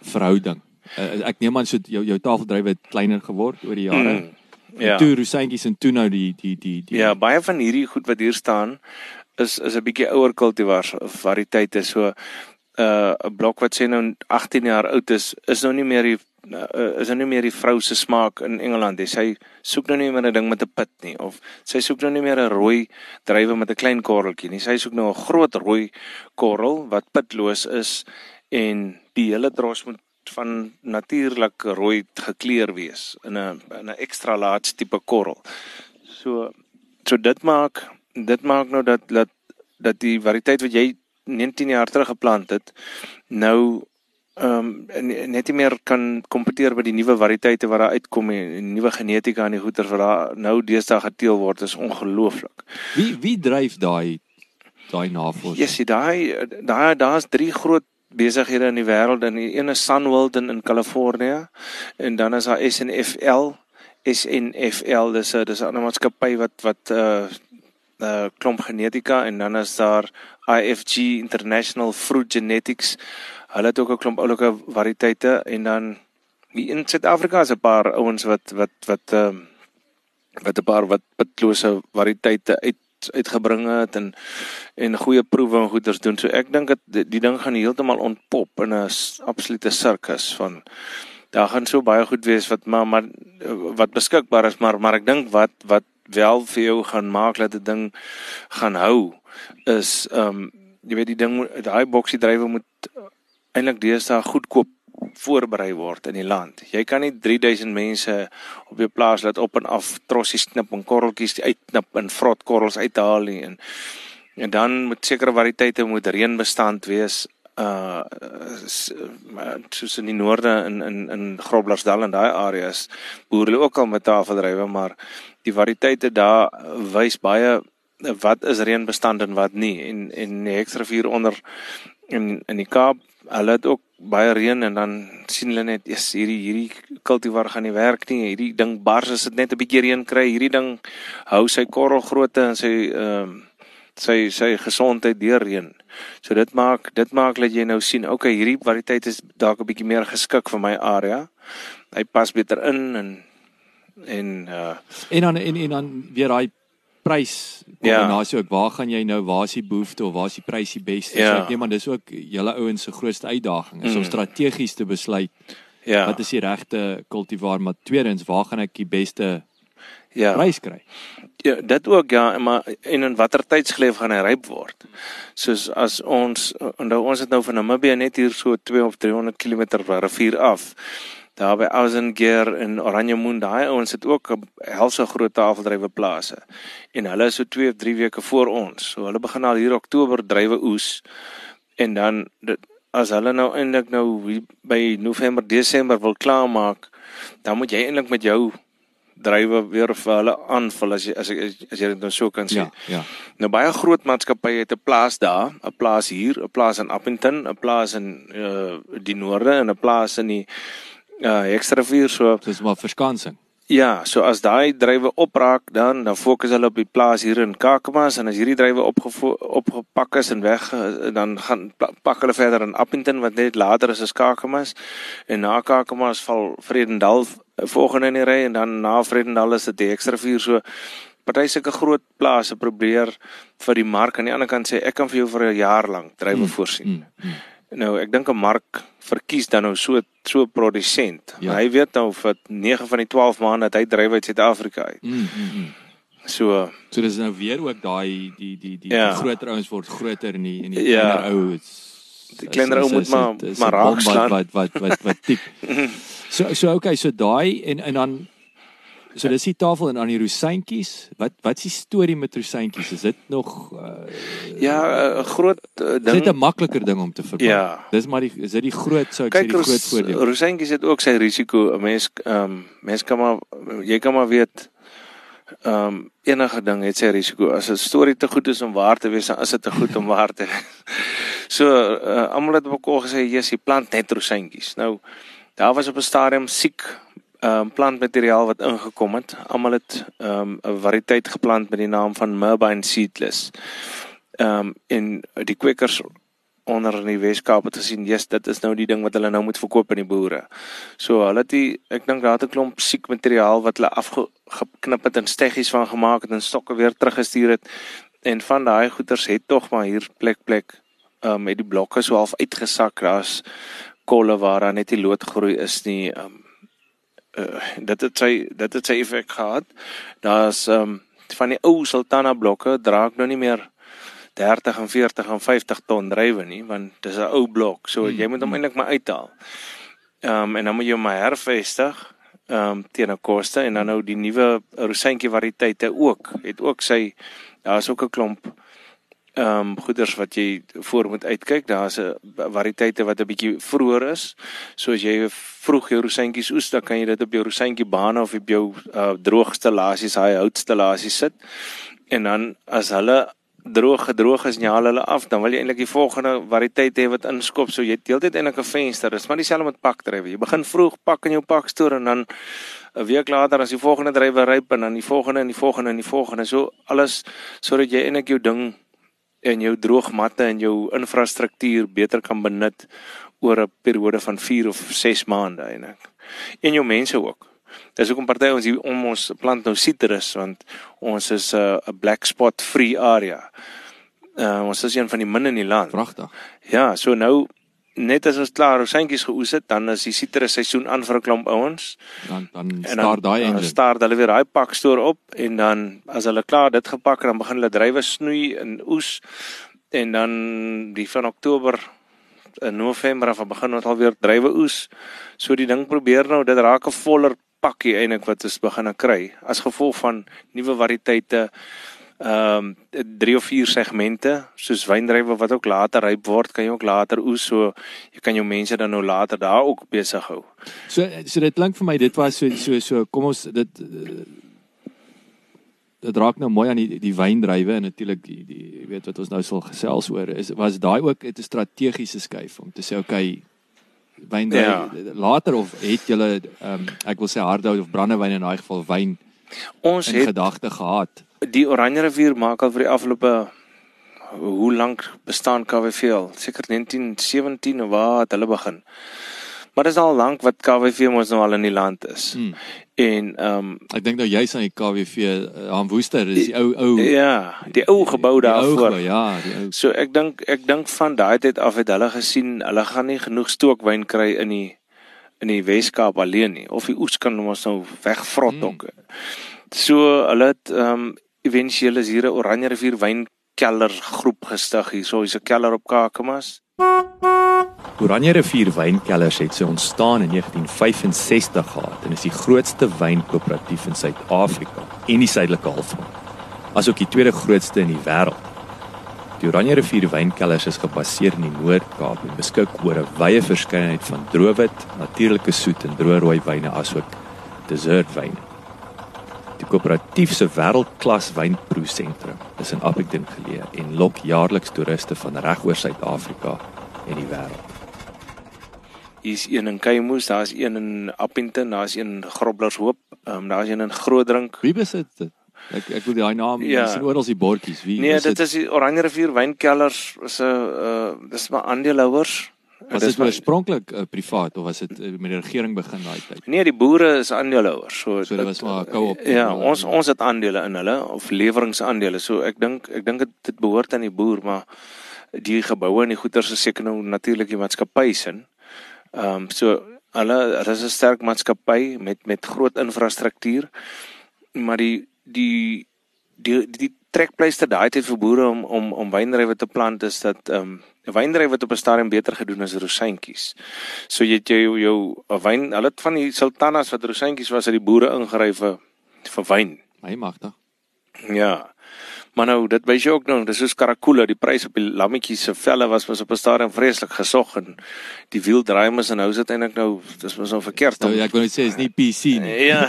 verhouding? Uh, ek neem aan so jou jou tafeldrywe het kleiner geword oor die jare. mm, ja. Toe rosyntjies en toe nou die die die die Ja, baie van hierdie goed wat hier staan is is 'n bietjie ouer kultivars variëteite so 'n uh, 'n blok wat sê nou 18 jaar oud is is nou nie meer die uh, is nou nie meer die vrou se smaak in Engeland nie. Sy soek nou nie meer 'n ding met 'n pit nie of sy soek nou nie meer 'n rooi druiwe met 'n klein korreltjie nie. Sy soek nou 'n groot rooi korrel wat pitloos is en die hele dros moet van natuurlik rooi gekleur wees in 'n in 'n ekstra large tipe korrel. So so dit maak dit maak nou dat dat dat die variëteit wat jy 19 jaar terug geplant het nou ehm um, net nie meer kan kompeteer met die nuwe variëteite wat daar uitkom en die nuwe genetika aan die goeder wat daar nou deesdae geteel word is ongelooflik. Wie wie dryf daai daai navorsing? Ja, yes, daai daai daar's drie groot besighede in die wêreld en die is Sunworld in in Kalifornië en dan is daar SNFL SNFL dis 'n dis 'n ander maatskappy wat wat uh uh klomp genetika en dan is daar IFG International Fruit Genetics. Hulle het ook 'n klomp oulike variëteite en dan in Suid-Afrika is 'n paar ouens wat wat wat ehm uh, wat 'n paar wat pitlose variëteite uit uitgebring het en en goeie proewe en goeders doen. So ek dink dat die, die ding gaan heeltemal ontpop in 'n absolute sirkus van daar gaan so baie goed wees wat maar maar wat beskikbaar is maar maar ek dink wat wat wel vir jou gaan maak dat 'n ding gaan hou is ehm um, jy weet die ding daai boksie drywe moet eintlik deesdae goedkoop voorberei word in die land. Jy kan nie 3000 mense op jou plaas laat op en af trossies knip en korreltjies uitknip en vrot korrels uithaal nie. En en dan met sekere variëteite moet reënbestand wees uh soos in die noorde in in in Groblersdal en daai areas. Boer hulle ook al met tafeldrywe maar die variëteite daar wys baie wat is reënbestand en wat nie. En en die Hexrivier onder in in die Kaap hulle het ook baie reën en dan sien hulle net eers hierdie hierdie kultivar gaan nie werk nie. Hierdie ding bars as dit net 'n bietjie reën kry. Hierdie ding hou sy korrelgrootte en sy ehm uh, sy sy gesondheid deur reën. So dit maak dit maak dat jy nou sien, okay, hierdie variëteit is dalk 'n bietjie meer geskik vir my area. Hy pas beter in en en uh en dan en en dan weer daai prys kombinasie ja. ook waar gaan jy nou waar is die behoefte of waar is die prys die beste ja. so ek neem maar dis ook julle ouens se grootste uitdaging is mm. om strategies te besluit ja. wat is die regte kultivar maar tweedens waar gaan ek die beste ja prys kry ja dit ook ja maar en in watter tydsgeleef gaan hy ryp word soos as ons nou ons het nou van Namibië net hier so 2 of 300 km rivier af daar by Ausengear in Oranjemoen daai ouens het ook 'n helse groot tafeldrywe plase en hulle is so 2 of 3 weke voor ons so hulle begin al hier Oktober drywe oes en dan dit, as hulle nou eintlik nou by November Desember wil klaarmaak dan moet jy eintlik met jou drywe weer vir hulle aanvul as jy as jy as jy dit nou so kan sien. Ja, ja. Nou baie groot maatskappye het 'n plaas daar, 'n plaas hier, 'n plaas in Appington, 'n plaas in uh die noorde en 'n plaas in die Ja, ekstra vuur so. Dis maar verskansing. Ja, so as daai drywe opraak dan dan fokus hulle op die plaas hier in Kakamas en as hierdie drywe opgepak is en weg dan gaan pak hulle verder in Appington wat net later is as Kakamas en na Kakamas val Vredendal volgende in die ry en dan na Vredendal is dit die ekstra vuur so party sulke groot plase probeer vir die mark aan die ander kant sê ek kan vir jou vir 'n jaar lank drywe mm, voorsien. Mm, mm. Nou ek dink 'n mark verkies dan nou so so produsent. Ja. Hy weet nou vir 9 van die 12 maande dat hy dryf uit Suid-Afrika uit. Mm, mm, mm. So so dis nou weer ook daai die die die, ja. die groter ouens word groter in die in die ja. kleiner ou. Die kleiner ou moet maar maar raak slaan wat wat wat wat tik. so so okay, so daai en en dan So dis die tafel en aan die rosyntjies. Wat wat is die storie met rosyntjies? Is dit nog uh, Ja, 'n uh, groot uh, ding. Is dit 'n makliker ding om te verbruik? Ja. Dis maar die is dit die groot sou ek Kijk, sê die groot voordeel. Rosyntjies het ook sy risiko. 'n Mens ehm um, mens kan maar jy kan maar weet ehm um, enige ding het sy risiko. As 'n storie te goed is om waar te wees, dan is dit te goed om waar te wees. so uh, almal het op kol gesê, "Jesus, jy plant net rosyntjies." Nou daar was op 'n stadium siek um, plantmateriaal wat ingekom het. Almal het ehm um, 'n variëteit geplant met die naam van Merbine seedless. Ehm um, en die kwekers onder in die Weskaap het gesien, "Jesus, dit is nou die ding wat hulle nou moet verkoop aan die boere." So hulle het die ek dink daar het 'n klomp siek materiaal wat hulle afgeknip het en steggies van gemaak het en stokke weer teruggestuur het en van daai goeters het tog maar hier plek plek ehm um, met die blokke so half uitgesak. Daar's kolle waar daar net die lood groei is nie. Ehm um, uh, dit het sy dit het sy effek gehad. Daar's ehm um, van die ou Sultana blokke dra ek nou nie meer 30 en 40 en 50 ton drywe nie want dis 'n ou blok. So hmm. jy moet hom eintlik maar uithaal. Ehm um, en dan moet jy hom maar hervestig ehm um, teen 'n koste en dan nou die nuwe rosientjie variëteite ook het ook sy daar's ook 'n klomp ehm um, goeders wat jy voor moet uitkyk. Daar's 'n variëteite wat 'n bietjie vroeër is. So as jy vroeg jou rosientjies oes, dan kan jy dit op jou rosientjie bane of op jou uh, droogstellasies, hy houtstellasies sit. En dan as hulle droog gedroog is en jy haal hulle af, dan wil jy eintlik die volgende variëteit hê wat inskop. So jy deel dit eintlik 'n venster. Dis maar dieselfde met pakdrywe. Jy begin vroeg pak in jou pakstoor en dan 'n week later as die volgende drywe ryp en dan die volgende en die volgende en die volgende. So alles sodat jy eintlik jou ding en jou droogmatte en jou infrastruktuur beter kan benut oor 'n periode van 4 of 6 maande eintlik. En jou mense ook. Dis hoekom party ons hier om ons plant nou sitrus want ons is 'n uh, 'n black spot free area. Uh, ons is een van die min in die land. Pragtig. Ja, so nou net as ons klaar rosientjies geoes het, dan is die sitrus seisoen aan vir 'n klomp ouens. Dan dan staar daai engine. Dan staar hulle weer daai pakstoor op en dan as hulle klaar dit gepak het, dan begin hulle drywe snoei en oes en dan die van Oktober in November af begin ons alweer drywe oes. So die ding probeer nou dit raak 'n voller pakkie eintlik wat ons begin kry as gevolg van nuwe variëteite ehm um, drie of vier segmente soos wyndrywe wat ook later ryp word kan jy ook later oes so jy kan jou mense dan nou later daar ook besig hou. So so dit klink vir my dit was so so so kom ons dit dit raak nou mooi aan die die wyndrywe en natuurlik die, die jy weet wat ons nou sal gesels oor is was daai ook 'n strategiese skuif om te sê okay wyn ja. later of het julle ehm um, ek wil sê hardhout of brandewyn in daai geval wyn ons het gedagte gehad. Die Oranje rivier maak al vir die afgelope hoe lank bestaan KWV al? Seker 1917 of waar het hulle begin? Maar dit is al lank wat KWV mos nou al in die land is. Hmm. En ehm um, ek dink nou jy's aan die KWV uh, aan Woester, dis die ou ou Ja, die ou gebou daarvoor. Ja, die ou. So ek dink ek dink van daai tyd af het hulle gesien hulle gaan nie genoeg stookwyn kry in die in die Weskaap alleen nie of die oes kan ons nou wegvrot ook. Hmm. So hulle het ehm um, éventueel is hier 'n Oranje rivier wynkelder groep gestig hier. So hier's 'n keller op Kakamas. Oranje rivier wynkellers het sy ontstaan in 1965 gehad en is die grootste wynkoöperatief in Suid-Afrika en die suidelike halfrond. Asook die tweede grootste in die wêreld. Die Oranje rivier wynkellers is gebaseer in die Noord-Kaap en beskik oor 'n wye verskeidenheid van droewit, natuurlike soet en droë rooi wyne asook desertwyne. Die koöperatief se wêreldklas wynproesentrum is in Appington geleë en lok jaarliks toeriste van regoor Suid-Afrika en die wêreld. Hier's een in Keimus, daar's een in Appington, daar's een in Groblershoop, ehm um, daar's een in Grootdrink. Wie besit dit? Ek ek wil daai naam ja. sien oral die bordjies. Wie Nee, dit is die Oranje rivier wynkellers is 'n uh dis maar aandeelhouers. Was dit oorspronklik uh, privaat of was dit uh, met die regering begin daai tyd? Nee, die boere is aandeelhouers. So, so dit was maar koop. Ja, ons ons het aandele in hulle of leweringsaandele. So ek dink ek dink dit behoort aan die boer, maar die geboue en die goederes is seker nou natuurlik die maatskappy se. Ehm um, so hulle hulle is 'n sterk maatskappy met met groot infrastruktuur. Maar die die die die trekpleister daai tyd vir boere om om om wyndrywe te plant is dat ehm um, wyndrywe wat op 'n stadium beter gedoen as rosientjies. So jy het jou jou wyn, hulle het van die sultanas wat rosientjies was uit die boere ingery vir vir wyn. Hy magtig. Ja. Maar nou, dit wys jy ook nou, dis soos karakula, die prys op die lammetjies se velle was was op 'n stadium vreeslik gesog en die wiel draai mos en nou is dit eintlik nou dis mos nou verkeerd. Nou, ja, ek wil net sê is nie PC nie. Ja.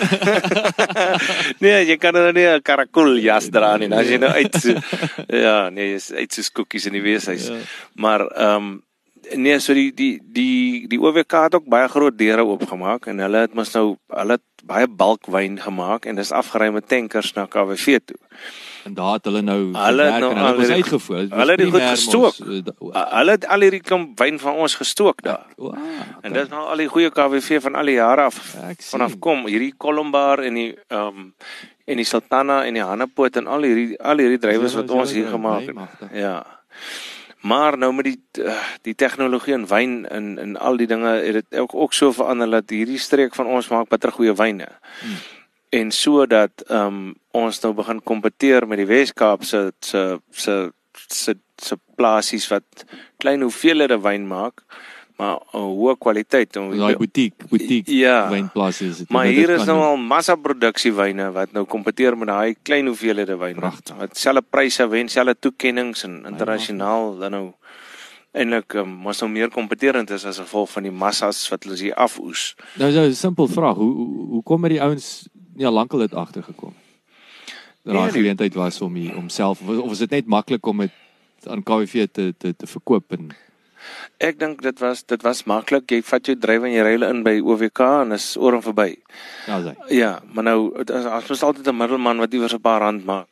nee, jy kan nou nie 'n karakul jas dra nie, as jy nou uit so, Ja, nee, jy's uit soos koekies in die weeshuis. Ja. Maar ehm um, Nee, so die die die die OWK het ook baie groot deure oopgemaak en hulle het mos nou hulle het baie balkwyn gemaak en dis afgery met tankers na KWV toe. En daar het hulle nou Hulle het nou hulle was al- uitgevoer. Hulle het die goed gestook. eh, Hulle het al hierdie klomp wyn van ons gestook daar. o, ah, En dis nou al die goeie KWV van al die jare af Ja, ek vanaf kom hierdie Colombar en die ehm um, en die Sultana en die Hannepoot en al hierdie al hierdie drywers Julle- wat ons hier gemaak het. wynmagtig. Ja. Maar nou met die uh, die tegnologie en wyn en en al die dinge het dit ook ook so verander dat hierdie streek van ons maak bitter goeie wyne. Hmm. En sodat ehm um, ons nou begin kompeteer met die Wes-Kaap se se se se se plasies wat klein hoeveelhede wyn maak, maar 'n hoë kwaliteit. Daai butiek, butiek Ja. wynplase is dit. Maar hier is nou doen. al massa produksiewyne wat nou kompeteer met daai klein hoeveelhede wyn. Wat selfe pryse wen, selfe toekenninge en internasionaal dan nou eintlik um, mos nou meer kompeterend is as gevolg van die massas wat hulle hier afoes. Nou so 'n simpel vraag, hoe hoe, hoe kom het die ouens al lankal dit agtergekom? Dat Nee, daar die- geleentheid was om die, om self of of is dit net maklik om dit aan KWV te te te verkoop en Ek dink dit was dit was maklik. Jy vat jou drywe en jy ry hulle in by OWK en is oor en verby. ja, sy. Ja, maar nou as mos altyd 'n middelman wat iewers 'n paar rand maak.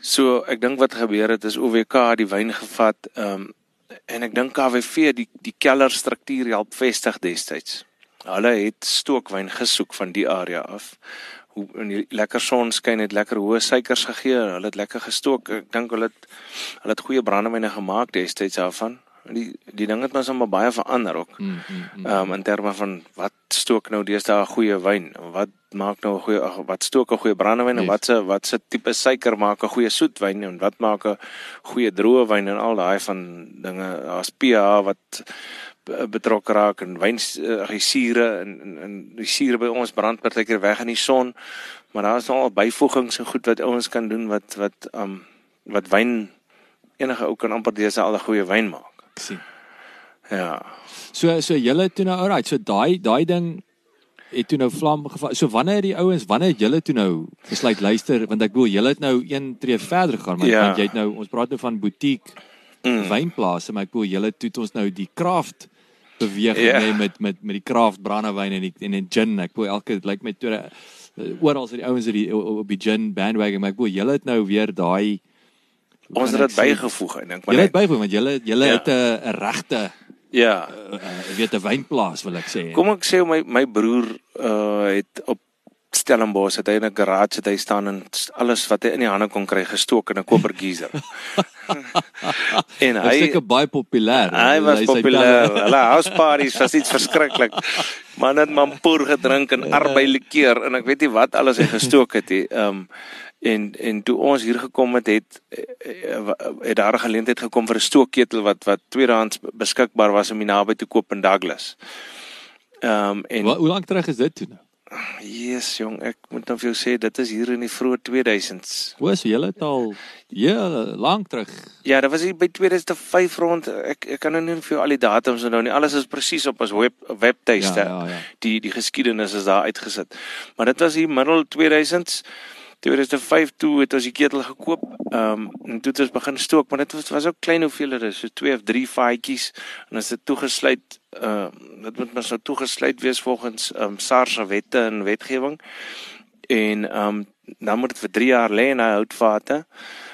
So ek dink wat gebeur het is het die wyn gevat ehm um, en ek dink KWV die die kellerstruktuur help vestig destyds. Hulle het stookwyn gesoek van die area af. Hoe in die lekker sonskyn het lekker hoë suikers gegee. Hulle het lekker gestook. Ek dink hulle het hulle het goeie brandewyne gemaak destyds daarvan. Die die ding het maar baie verander ook. Mm, mm, mm. Ehm um, in terme van wat stook nou deesdae 'n goeie wyn? Wat maak nou 'n goeie wat stook 'n goeie brandewyn en Yes. wat se wat se tipe suiker maak 'n goeie soetwyn en wat maak 'n goeie droë wyn en al daai van dinge. Daar's pH wat betrokke raak en wyn uh, die sure en, en en die sure by ons brand partykeer weg in die son. Maar daar's nou al byvoegings en goed wat ouens kan doen wat wat um, wat wyn enige ou kan amper deesdae al 'n goeie wyn maak. Sien. Ja. So so julle toe nou alright, so daai daai ding het toe nou vlam geval. So wanneer het die ouens, wanneer het julle toe nou besluit luister want ek bedoel julle het nou een tree verder gegaan, maar Ja. want jy het nou ons praat nou van butiek Mm. wynplase, maar ek bedoel julle toe het ons nou die craft beweging Ja. yeah. met met met die craft brandewyn en die en die gin. Ek bedoel elke dit lyk my toe uh, oral is die ouens op die op die gin bandwagon, maar ek bedoel julle het nou weer daai Ons het ek dit bygevoeg en dink maar Julle het bygevoeg want julle julle Ja. het 'n 'n regte ja. uh, uh, weet 'n wynplaas wil ek sê. Kom ek sê my my broer uh het op Stellenbosch het hy in 'n garage het hy staan en alles wat hy in die hande kon kry gestook in 'n koper geyser. en Hy seker baie populêr. hy was Hy populêr. Hulle house parties was iets verskriklik. Man het mampoer gedrink en arbei likeur en ek weet nie wat alles hy gestook het nie. Um en en toe ons hier gekom het het eh, eh, het daar 'n geleentheid gekom vir 'n stookketel wat wat tweedehands beskikbaar was om hier naby te koop in Douglas. Um en Wa- Hoe lank terug is dit toe nou? Yes jong, ek moet nou vir jou sê dit is hier in die vroeë 2000s. O, so julle het al ja, lank terug. Ja, dit was hier by 2005 rond. Ek ek kan nou nie vir jou al die datums onthou nie. Alles is presies op ons web webtuiste. Ja, ja, ja. Die die geskiedenis is daar uitgesit. Maar dit was hier middel 2000s. 2005 toe het ons die ketel gekoop. Ehm um, en toe het ons begin stook, maar dit was was ook klein hoeveelhede, so 2 of 3 vaatjies en as dit toegesluit ehm uh, dit moet mos nou toegesluit wees volgens ehm um, SARS se wette en wetgewing. En ehm um, dan moet dit vir 3 jaar lê in hy houtvate.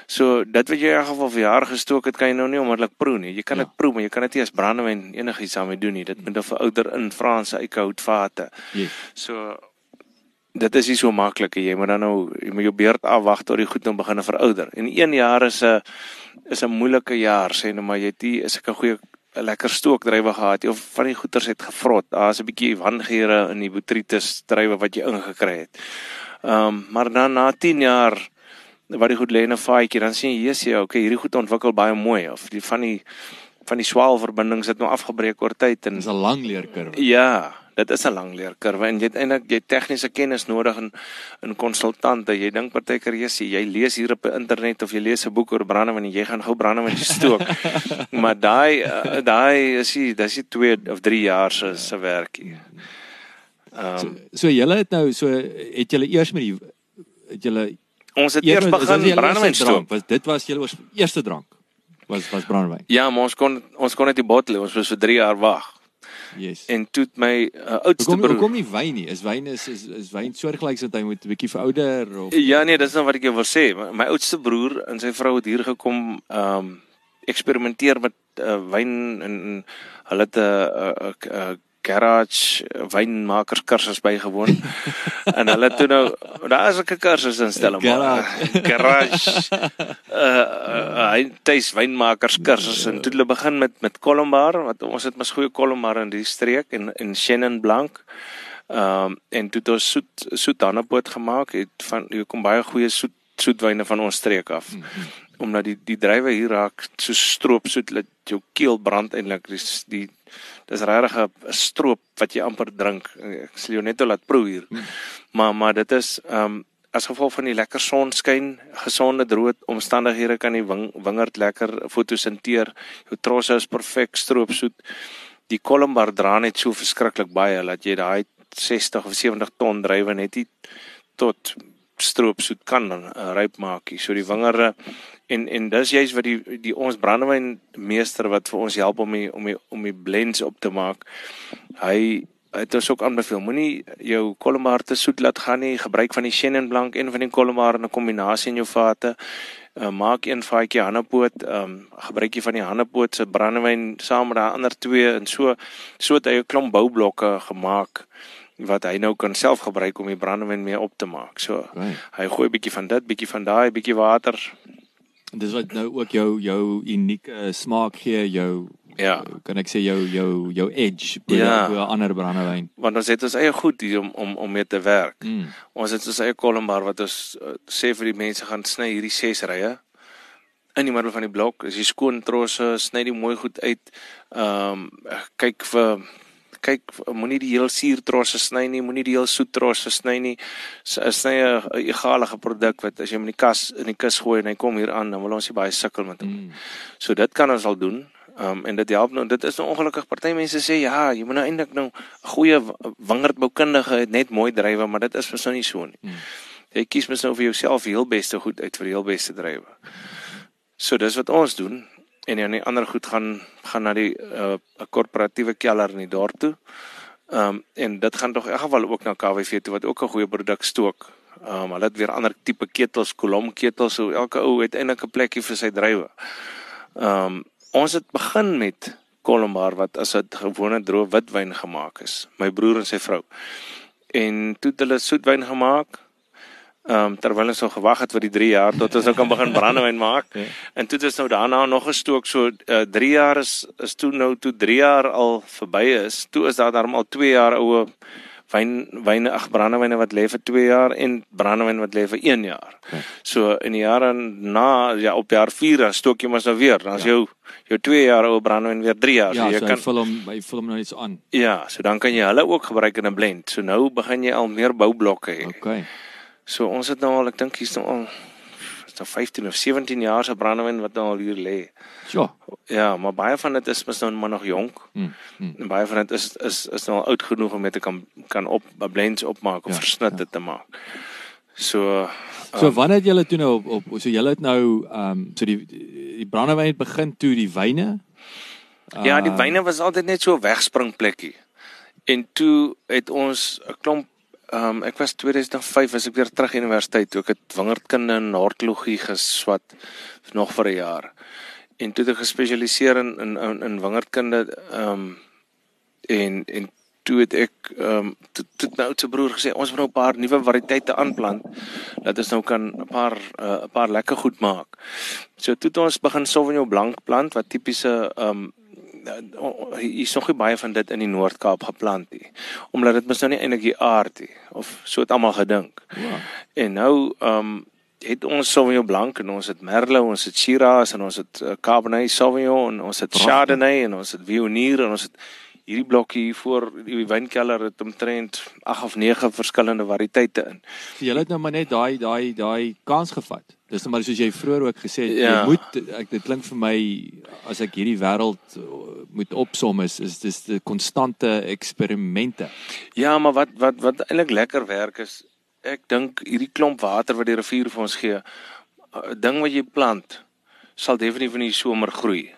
So dit wat jy in geval vir jaar gestook het, kan jy nou nie onmiddellik proe nie. Jy kan Ja. dit proe, maar jy kan dit nie as brandewyn enigiets daarmee doen nie. Dit moet dan verouder in Franse eikehoutvate. Yes. So dit is nie so maklik. Jy moet dan nou jy moet jou beurt afwag tot die goed nou begin verouder. En 1 jaar is 'n is 'n moeilike jaar sê nou maar jy het nie is ek 'n goeie lekker stookdrywe gehad nie, of van die goeters het gevrot. Daar's 'n bietjie wangeure in die botrytis drywe wat jy ingekry het. Ehm um, maar dan na 10 jaar wat die goed lê in 'n vaatjie, dan sien jy Jesus, ja, okay, hierdie goed ontwikkel baie mooi of die van die van die swaalverbindings het nou afgebreek oor tyd en Dis 'n lang leerkurwe. Ja, dit is 'n lang leerkurwe en jy het eintlik jy tegniese kennis nodig in in konsultante. Jy dink partykeer jy sê jy lees hier op die internet of jy lees 'n boek oor brandewyn en jy gaan gou brandewyn stook. maar daai uh, daai is jy dis jy 2 of 3 jaar se se werkie. Ehm So, um, so julle het nou so het julle eers met die het julle ons het eers begin brandewyn stook. Was dit was julle eerste drank? was was brandewyn. Ja, maar ons kon ons kon net die bottel, ons moes vir 3 jaar wag. Yes. En toe het my uh, oudste Hoekom broer hoekom nie wyn nie? Is wyn is is, is wyn soortgelyks dat hy moet 'n bietjie verouder of Ja nee, dis nou wat ek jou wil sê. My, my oudste broer en sy vrou het hier gekom ehm um, eksperimenteer met uh, wyn en, en hulle het 'n uh, uh, uh, garage wynmakers kursus bygewoon. en hulle toe nou daar is 'n kursus instelling maar Garage. uh, hy tuis wynmakers kursus en toe hulle begin met met Colombar wat ons het mos goeie Colombar in die streek en en Chenin Blanc. Ehm um, en toe het ons soet soet dannepoot gemaak het van hier kom baie goeie soet soetwyne van ons streek af. Mm -hmm. Omdat die die drywe hier raak so stroopsoet dat jou keel brand eintlik dis die dis regtig 'n stroop wat jy amper drink. Ek sal jou net laat proe hier. Mm. Maar maar dit is ehm um, as gevolg van die lekker sonskyn, gesonde droë omstandighede kan die wing, wingerd lekker fotosinteer. Jou trosse is perfek stroopsoet. Die Colombar dra net so verskriklik baie dat jy daai 60 of 70 ton drywe net nie tot stroopsoet kan uh, ryp maak nie. So die wingerde en en dis juist wat die die ons brandewynmeester wat vir ons help om die, om die, om die blends op te maak. Hy het ons ook aanbeveel moenie jou Colombar te soet laat gaan nie. Gebruik van die Chenin Blanc en van die Colombar in 'n kombinasie in jou vate. Uh, maak een vaatjie hannepoot, ehm um, gebruik jy van die hannepoot se brandewyn saam met daai ander twee en so so het hy 'n klomp boublokke gemaak wat hy nou kan self gebruik om die brandewyn mee op te maak. So Right. hy gooi 'n bietjie van dit, bietjie van daai, bietjie water. Dis wat nou ook jou jou unieke smaak gee, jou Ja. kan ek sê jou jou jou edge bo Ja. bo ander brandewyn. Want ons het ons eie goed hier om om om mee te werk. Mm. Ons het ons eie kolombar wat ons uh, sê vir die mense gaan sny hierdie ses rye in die middel van die blok. As jy skoon trosse, sny die mooi goed uit. Ehm um, kyk vir kyk moenie die heel suur trosse sny nie, moenie die heel soet trosse sny nie. Sny 'n egalige produk wat as jy hom in die kas in die kus gooi en hy kom hier aan, dan wil ons nie baie sukkel met hom. Mm. So dit kan ons al doen. Um, en dit help nou dit is nou ongelukkig party mense sê ja jy moet nou eintlik nou 'n goeie wingerdboukundige het net mooi drywe maar dit is mos nou nie so nie. Mm. Jy kies mos nou vir jouself die heel beste goed uit vir die heel beste drywe. So dis wat ons doen en dan die ander goed gaan gaan na die 'n uh, korporatiewe kelder in die dorp toe. Ehm um, en dit gaan tog in elk geval ook na KWV toe wat ook 'n goeie produk stook. Ehm um, hulle het weer ander tipe ketels, kolomketels, so elke ou het eintlik 'n plekkie vir sy drywe. Ehm um, ons het begin met Colombar wat as 'n gewone droë witwyn gemaak is. My broer en sy vrou. En toe het hulle soetwyn gemaak. Ehm um, terwyl ons nog gewag het vir die 3 jaar tot ons nou kan begin brandewyn maak. Ja. En toe het ons nou daarna nog gestook so 3 uh, jaar is is toe nou toe 3 jaar al verby is. Toe is daar dan al 2 jaar oue wyn wyne ag brandewyne wat lê vir 2 jaar en brandewyn wat lê vir 1 jaar. Ja. So in die jare na ja op jaar 4 dan stook jy mos nou weer. Dan is Ja. jou jou 2 jaar oue brandewyn weer 3 jaar. Ja, so jy so kan vul hom hy vul hom nou iets aan. ja, so dan kan jy hulle ook gebruik in 'n blend. So nou begin jy al meer boublokke hê. Okay. So ons het nou al ek dink hier's nou al is nou 15 of 17 jaar se brandewyn wat nou al hier lê. Ja. Ja, maar baie van dit is mos nou maar nog jonk. Mm. Mm. En baie van dit is is is nou al oud genoeg om dit te kan kan op blends opmaak of Ja, versnitte ja. te maak. So So um, wanneer het julle toe nou op, op so julle het nou ehm um, so die die brandewyn het begin toe die wyne. ja, die Ehm, wyne was altyd net so 'n wegspringplekkie. En toe het ons 'n klomp ehm um, ek was 2005 as ek weer terug universiteit toe ek het wingerdkunde en hortologie geswat nog vir 'n jaar. En toe het ek gespesialiseer in in in, in wingerdkunde ehm um, en en toe het ek ehm um, toe, toe my oudste broer gesê ons moet nou 'n paar nuwe variëteite aanplant dat ons nou kan 'n paar eh, 'n uh, paar lekker goed maak. So toe het ons begin Sauvignon Blanc plant wat tipiese ehm um, hier is nog nie baie van dit in die Noord-Kaap geplant nie. Omdat dit mos nou nie eintlik die aard nie of so het almal gedink. Ja. En nou ehm um, het ons Sauvignon Blanc en ons het Merlot, ons het Shiraz en ons het uh, Cabernet Sauvignon en ons het Pragtig. Chardonnay en ons het Viognier en ons het hierdie blokkie hier voor die wynkelder het omtrent 8 of 9 verskillende variëteite in. Julle het nou maar net daai daai daai kans gevat. Dis nou maar soos jy vroeër ook gesê het, Ja. jy moet ek dit klink vir my as ek hierdie wêreld uh, moet opsom is is dis die konstante eksperimente. Ja, maar wat wat wat eintlik lekker werk is, ek dink hierdie klomp water wat die rivier vir ons gee, 'n ding wat jy plant. sal definitief in die somer groei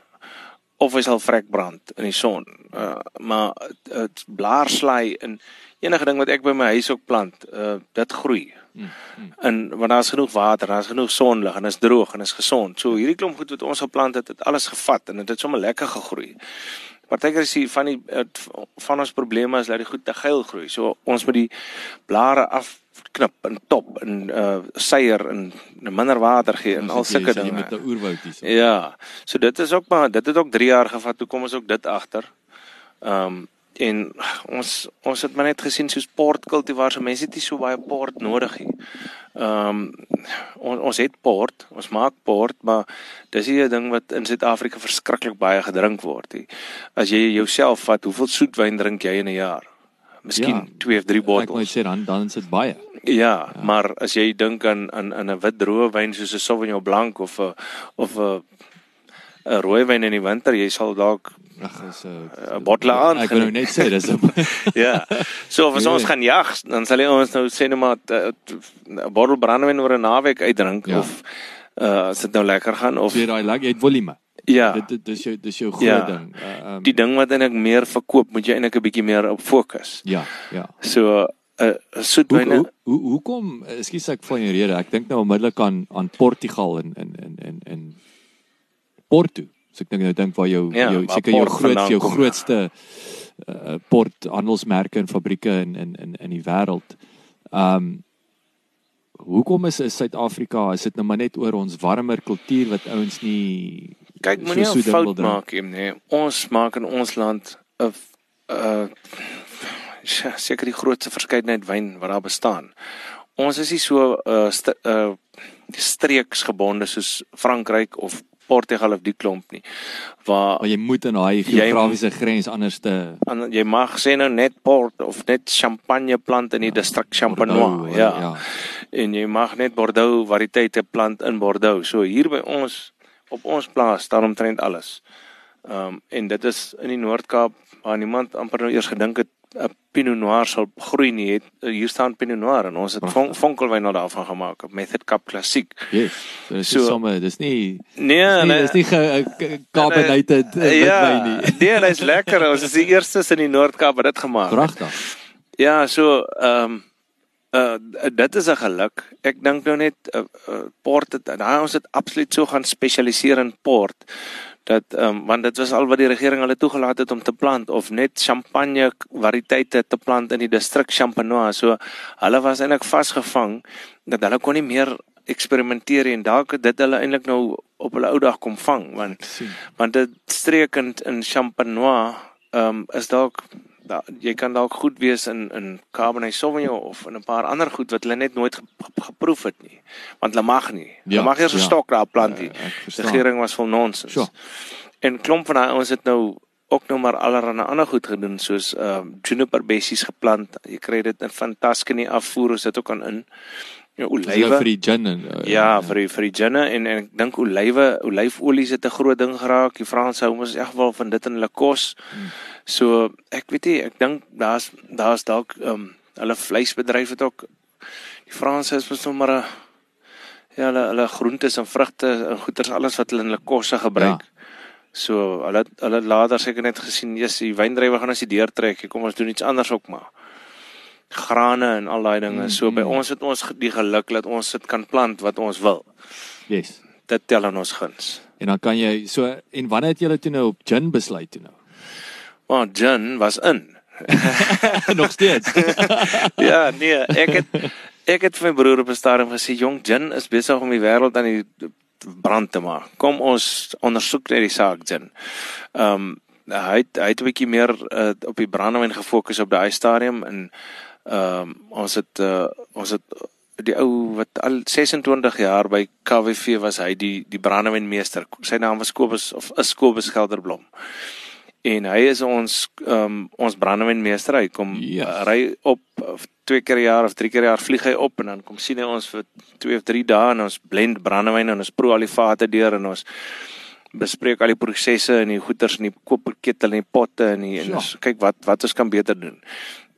of hy sal vrek brand in die son. Uh maar dit blaarslaai en enige ding wat ek by my huis ook plant, uh dit groei. Hmm. En want daar's genoeg water, daar's genoeg sonlig en is droog en is gesond. So hierdie klomp goed wat ons geplant het, het alles gevat en dit het, het sommer lekker gegroei. Partykeer is hier van die het, van ons probleme is dat die goed te geil groei. So ons moet die blare afknip en top en uh seier en minder water gee en al sulke dinge. Met 'n oerwoud hier. Ja. So dit is ook maar dit het ook 3 jaar gevat. Toe kom ons ook dit agter. Ehm um, en ons ons het maar net gesien soos portkultivar so mense het nie so baie port nodig nie. Ehm um, ons ons het port, ons maak port, maar dis nie 'n ding wat in Suid-Afrika verskriklik baie gedrink word nie. As jy jouself vat, hoeveel soetwyn drink jy in 'n jaar? Miskien 2 ja, of 3 bottels. Ek moet sê dan dan is dit baie. Ja, ja, maar as jy dink aan aan 'n wit droë wyn soos 'n Sauvignon Blanc of 'n of 'n 'n rooi wyn in die winter, jy sal dalk ag is 'n bottel aan. Ek wil nou net sê dis Ja. So as ons gaan jag, dan sal ons nou sê net maar 'n bottel brandewyn oor 'n naweek uitdrink ja. of uh as dit nou lekker gaan of jy daai lekker, jy het volume. Ja. Dit dis jou dis jou groot ja. ding. Uh, um, die ding wat eintlik meer verkoop, moet jy eintlik 'n bietjie meer op fokus. Ja, ja. So 'n uh, soetwyne. Hoe hoe hoekom, ekskuus ek van jou rede, ek dink nou onmiddellik aan aan Portugal en en en en en Porto. So ek dink nou dink waar jou ja, jou seker jou groot jou grootste uh, port handelsmerke en fabrieke in in in in die wêreld. Um hoekom is Suid-Afrika is dit nou maar net oor ons warmer kultuur wat ouens nie kyk moenie so fout maak nie. Nee. Ons maak in ons land 'n uh seker die grootste verskeidenheid wyn wat daar bestaan. Ons is nie so uh, st uh streeksgebonde soos Frankryk of Portugal of die klomp nie. Waar maar jy moet in daai geografiese grens anders te an, jy mag sê nou net port of net champagne plant in die ja, distrik Champenois, ja. ja. En jy mag net Bordeaux variëteite plant in Bordeaux. So hier by ons op ons plaas staan omtrent alles. Ehm um, en dit is in die Noord-Kaap waar niemand amper nou eers gedink het 'n Pinot Noir sal groei nie. Het, hier staan Pinot Noir en ons het von, vonkelwyn nou daarvan gemaak Method Cup Klassiek. Yes. Dis so, sommer, dis nie Nee, dis nie, nee, dis nie carbonated nee, wyn ja, nie. Nee, is lekker. Ons is die eerstes in die Noord-Kaap wat dit gemaak het. Pragtig. Ja, so ehm um, uh dit is 'n geluk. Ek dink nou net uh, uh, port het daai ons het absoluut so gaan spesialiseer in port dat ehm um, want dit was al wat die regering hulle toegelaat het om te plant of net champagne variëteite te plant in die distrik Champenois. So hulle was eintlik vasgevang dat hulle kon nie meer eksperimenteer en dalk dit hulle eintlik nou op hulle ou dag kom vang want want dit streekend in Champenois ehm um, is dalk da, jy kan dalk goed wees in in Cabernet Sauvignon of in 'n paar ander goed wat hulle net nooit ge, ge, geproef het nie. Want hulle mag nie. Ja, hulle mag eers 'n ja. stok daar plant nie. Ja, die regering was vol nonsens. So. En klomp van daai ons het nou ook nou maar allerlei ander goed gedoen soos ehm uh, juniper bessies geplant. Jy kry dit in van Tuscany afvoer, ons dit ook aan in. Ja, olywe vir die gin en uh, ja, vir die, vir die gin en, en ek dink olywe, olyfolie het 'n groot ding geraak. Die Franse hou mos echt wel van dit in hulle kos. Hmm. So ek weet nie, ek dink daar's daar's dalk ehm um, hulle vleisbedryf het ook die Franse is mos sommer 'n ja, hulle hulle groentes en vrugte en goeters alles wat hulle in hulle kosse gebruik. Ja. So hulle hulle later seker net gesien, jy's die wyndrywe gaan as die deur trek. Kom ons doen iets anders ook maar grane en al daai dinge. Mm, so by mm. ons het ons die geluk dat ons dit kan plant wat ons wil. Yes. Dit tel aan ons guns. En dan kan jy so en wanneer het julle toe nou op gin besluit toe nou? Want gin was in. Nog steeds. ja, nee, ek het ek het vir my broer op 'n stadium gesê jong gin is besig om die wêreld aan die brand te maak. Kom ons ondersoek net die saak gin. Ehm um, hy het, hy het 'n bietjie meer uh, op die brandewyn gefokus op daai stadium en Ehm um, ons het uh, ons het die ou wat al 26 jaar by KWV was hy die die brandewynmeester. Sy naam was Kobus of is Kobus Gelderblom. En hy is ons um, ons brandewynmeester. Hy kom yes. uh, ry op twee keer per jaar of drie keer per jaar vlieg hy op en dan kom sien hy ons vir 2 of 3 dae en ons blend brandewyn en ons proe al die vate deur en ons bespreek al die prosesse en die goeters en die koperketel en die potte en die, en ons kyk wat wat ons kan beter doen.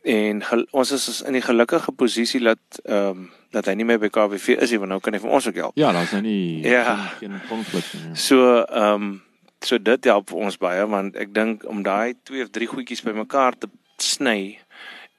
En gel, ons is in die gelukkige posisie dat ehm um, dat hy nie meer by KWV is nie, want nou kan hy vir ons ook help. Ja, daar's nou nie Ja. geen konflik nie. ja. So ehm um, so dit help ons baie want ek dink om daai twee of drie goedjies bymekaar te sny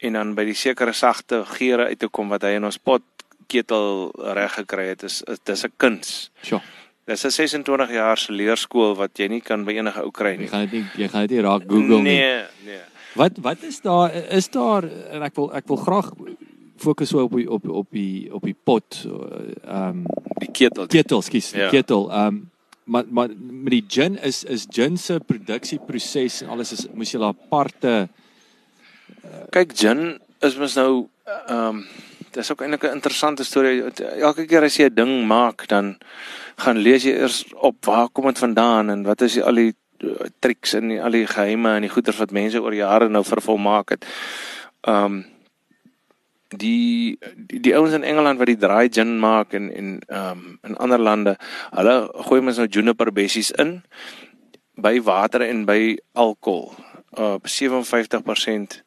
en dan by die sekere sagte geure uit te kom wat hy in ons pot ketel reg gekry het is is dis 'n kuns. Sjoe. Dis 'n 26 jaar se leerskool wat jy nie kan by enige ou kry Jy nie. gaan dit nie jy gaan dit nie raak Google nie. Nee, nee. Wat wat is daar is daar en ek wil ek wil graag fokus so op die, op op die op die pot ehm um, Die ketel. ketel, skus, Ja. ketel. Ehm um, maar maar met die gin is is gin se produksieproses en alles is moes jy 'n aparte Kyk, gin is mos nou ehm um, dis ook eintlik 'n interessante storie. Elke keer as jy 'n ding maak, dan gaan lees jy eers op waar kom dit vandaan en wat is al die uh, triks en die, al die geheime en die goeters wat mense oor jare nou vervolmaak het. Ehm um, die die, die ouens in Engeland wat die dry gin maak en en ehm um, in ander lande, hulle gooi mens nou juniper bessies in by water en by alkohol. Uh 57%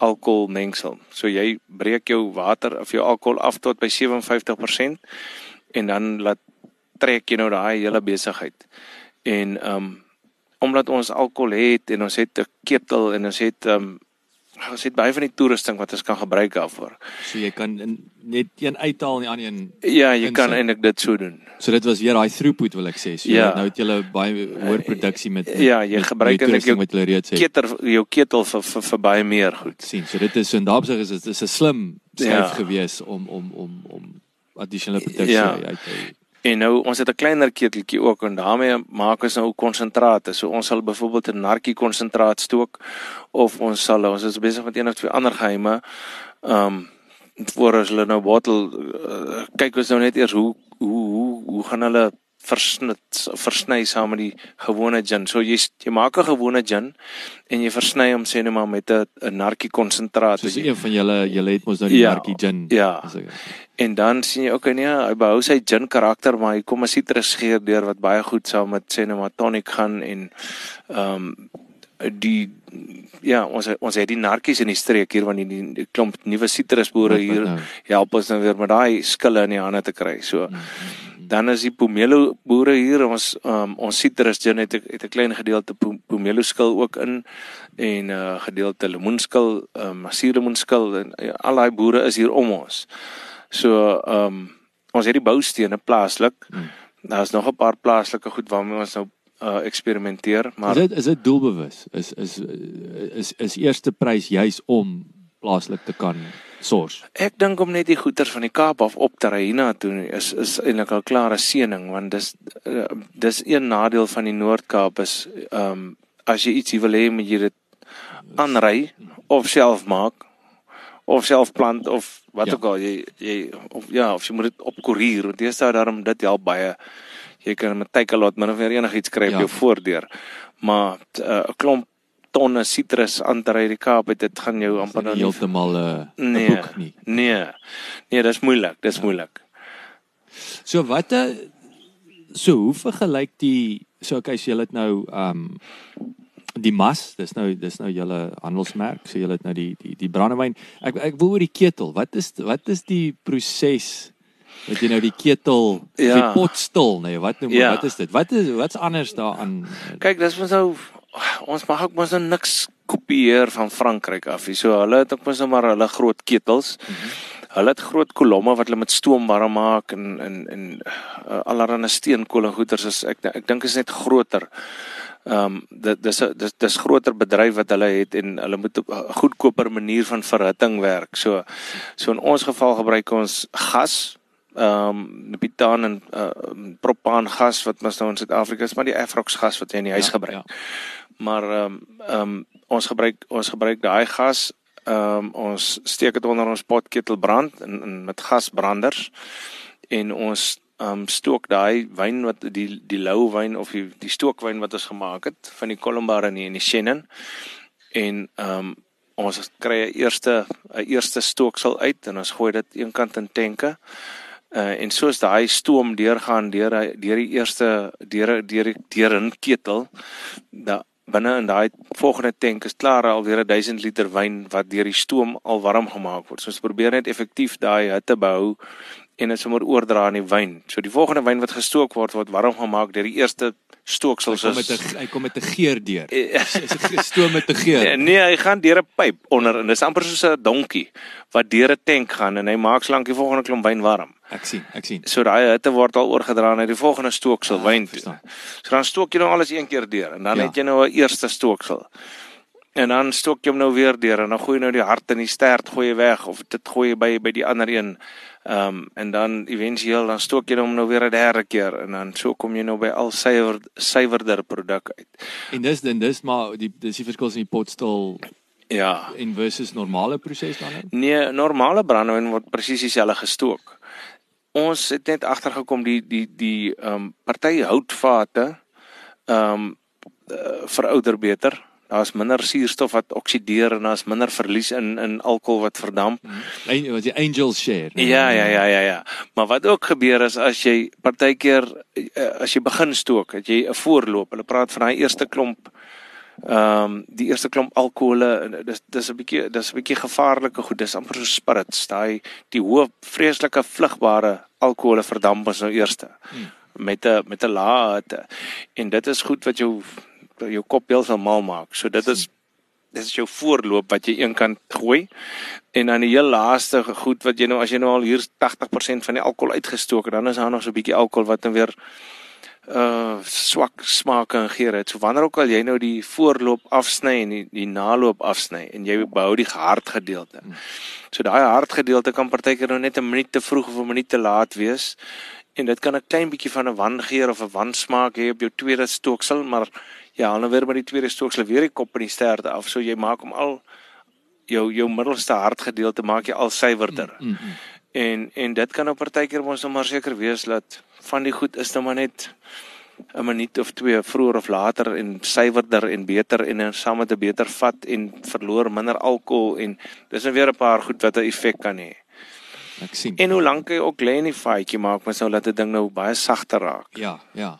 alkohol mengsel. So jy breek jou water of jou alkohol af tot by 57% en dan laat trek jy nou daai hele besigheid. En ehm um, omdat ons alkohol het en ons het 'n ketel en ons het ehm um, ons het baie van die toerusting wat ons kan gebruik daarvoor. so jy kan in, net een uithaal en die ander een Ja, jy Insit. kan eintlik dit so doen. So dit was weer daai throughput wil ek sê. So Ja. nou het jy baie hoër produksie met, met Ja, jy met gebruik eintlik jou wat jy reeds het. Keter jou ketel vir vir, vir baie meer goed. sien. So dit is so in daardie is dit is 'n slim skuif Ja. gewees om om om om addisionele produksie Ja. uit te En nou ons het 'n kleiner keteltjie ook en daarmee maak ons nou konsentrate. So ons sal byvoorbeeld 'n narkie konsentraat stook of ons sal ons is besig met een of twee ander geheime. Ehm um, voor as hulle nou bottel uh, kyk ons nou net eers hoe hoe hoe hoe gaan hulle versnit versny saam met die gewone gin. So jy jy maak 'n gewone gin en jy versny hom sê net maar met 'n 'n narkie konsentraat. Soos een van julle julle het mos nou die Ja, Markie gin. ja. As En dan sien jy okay nee, hy behou sy gin karakter, maar hy kom 'n sitrus geur deur wat baie goed saam met sê net maar tonic gaan en ehm um, die ja, ons ons het die narkies in die streek hier want die, die, die klomp nuwe sitrusboere wat hier nou? help ons nou weer met daai skille in die hande te kry. So Mm, dan is die pomelo boere hier ons um, ons sitrus gin het het 'n klein gedeelte pom- pomelo skil ook in en 'n uh, gedeelte lemoenskil, um, suurlemoenskil en uh, al daai boere is hier om ons. So ehm um, ons het die boustene plaaslik. Mm. Daar's nog 'n paar plaaslike goed waarmee ons nou uh, eksperimenteer, maar Is dit is dit doelbewus? Is is is is eerste prys juis om plaaslik te kan source. Ek dink om net die goeder van die Kaap af op te ry hiernatoe nie, is is eintlik 'n klare seëning want dis uh, dis een nadeel van die Noord-Kaap is ehm um, as jy iets wil hê moet jy dit aanry of self maak of self plant of wat Ja. ook al jy jy of ja of jy moet dit op koerier want dis daar daarom dit help baie jy kan met Takealot min of meer enigiets kry op Ja. jou voordeur maar uh, 'n klomp tonne sitrus aan te ry die Kaap het dit gaan jou amper nou heeltemal 'n Nee. boek nie. Nee. Nee, dis moeilik, dis ja. moeilik. So wat 'n so hoe vergelyk die so okay, so julle het nou ehm um, die mas, dis nou dis nou julle handelsmerk, so julle het nou die die die brandewyn. Ek ek wil oor die ketel. Wat is wat is die proses wat jy nou die ketel Ja. die pot stil, nee, wat noem Ja. wat is dit? Wat is wat's anders daaraan? Kyk, dis mos nou ons mag ook mos nou niks kopieer van Frankryk af nie. So hulle het ook mos nou maar hulle groot ketels. Mm -hmm. Hulle het groot kolomme wat hulle met stoom warm maak en en en uh, allerlei steenkool en goeters is ek ek dink is net groter. Ehm um, dit dis dis dis groter bedryf wat hulle het en hulle moet op 'n goedkoper manier van verhitting werk. So so in ons geval gebruik ons gas ehm um, butaan en uh, propaan gas wat mos nou in Suid-Afrika is, maar die Afrox gas wat jy in die huis Ja, gebruik. ja. Maar ehm um, ehm um, ons gebruik ons gebruik daai gas ehm um, ons steek dit onder ons potketel brand in, in met gasbranders en ons ehm um, stook daai wyn wat die die lou wyn of die die stookwyn wat ons gemaak het van die Columbar en die, en die Chenin en ehm um, ons kry 'n eerste 'n eerste stooksel uit en ons gooi dit eenkant in tenke Uh, en soos daai stoom deurgaan deur deur die eerste deur deur deur 'n ketel da binne in daai volgende tank is klaar alweer 1000 liter wyn wat deur die stoom al warm gemaak word. So ons probeer net effektief daai hitte behou en dit sommer oordra aan die wyn. So die volgende wyn wat gestook word word warm gemaak deur die eerste stooksels. Hy kom met 'n hy kom met 'n geur deur. Is 'n stoom met 'n geur. Nee, nee, hy gaan deur 'n pyp onder en dis amper soos 'n donkie wat deur 'n tank gaan en hy maak slank die volgende klomp wyn warm. Ek sien, ek sien. So daai hitte word al oorgedra na die volgende stooksel ah, wyn toe. So dan stook jy nou alles een keer deur en dan ja. het jy nou 'n eerste stooksel. En dan stook jy hom nou weer deur en dan gooi jy nou die hart en die stert gooi jy weg of dit gooi jy by by die ander een. Ehm um, en dan éventueel dan stook jy hom nou weer 'n derde keer en dan so kom jy nou by al suiwer suiwerder produk uit. En dis dan dis maar die dis die verskil in die potstil ja en versus normale proses dan? Nee, normale brandewyn word presies dieselfde gestook. Ons het net agtergekom die die die ehm um, party houtvate ehm um, uh, verouder beter daar's minder suurstof wat oksideer en daar's minder verlies in in alkohol wat verdamp. En wat die angel share. Nee, ja, ja, ja, ja, ja. Maar wat ook gebeur is as jy partykeer eh, as jy begin stook, het jy 'n voorloop. Hulle praat van daai eerste klomp ehm um, die eerste klomp alkohole dis dis 'n bietjie dis 'n bietjie gevaarlike goed dis amper so spirits daai die hoë vreeslike vlugbare alkohole verdamp as nou eerste hmm. met 'n met 'n lae en dit is goed wat jou jou kop heeltemal maak. So dit is dit is jou voorloop wat jy een kant gooi en dan die heel laaste goed wat jy nou as jy nou al hier 80% van die alkohol uitgestook het, dan is daar nog so 'n bietjie alkohol wat dan weer uh swak smake en geure het. So wanneer ook al jy nou die voorloop afsny en die, die naloop afsny en jy behou die hard gedeelte. So daai hard gedeelte kan partykeer nou net 'n minuut te vroeg of 'n minuut te laat wees en dit kan 'n klein bietjie van 'n wangeur of 'n wansmaak hê op jou tweede stooksel, maar Ja, dan weer met die tweede stooksel weer die kop en die sterte af. So jy maak hom al jou jou middelste hartgedeelte maak jy al suiwerder. Mm, mm, mm. En en dit kan op partykeer ons nou maar seker wees dat van die goed is nou maar net 'n minuut of twee vroeër of later en suiwerder en beter en dan saam met 'n beter vat en verloor minder alkohol en dis nou weer 'n paar goed wat 'n effek kan hê. Ek sien. En hoe lank jy ook lê in die faaitjie maak mens nou dat 'n ding nou baie sagter raak. Ja, ja.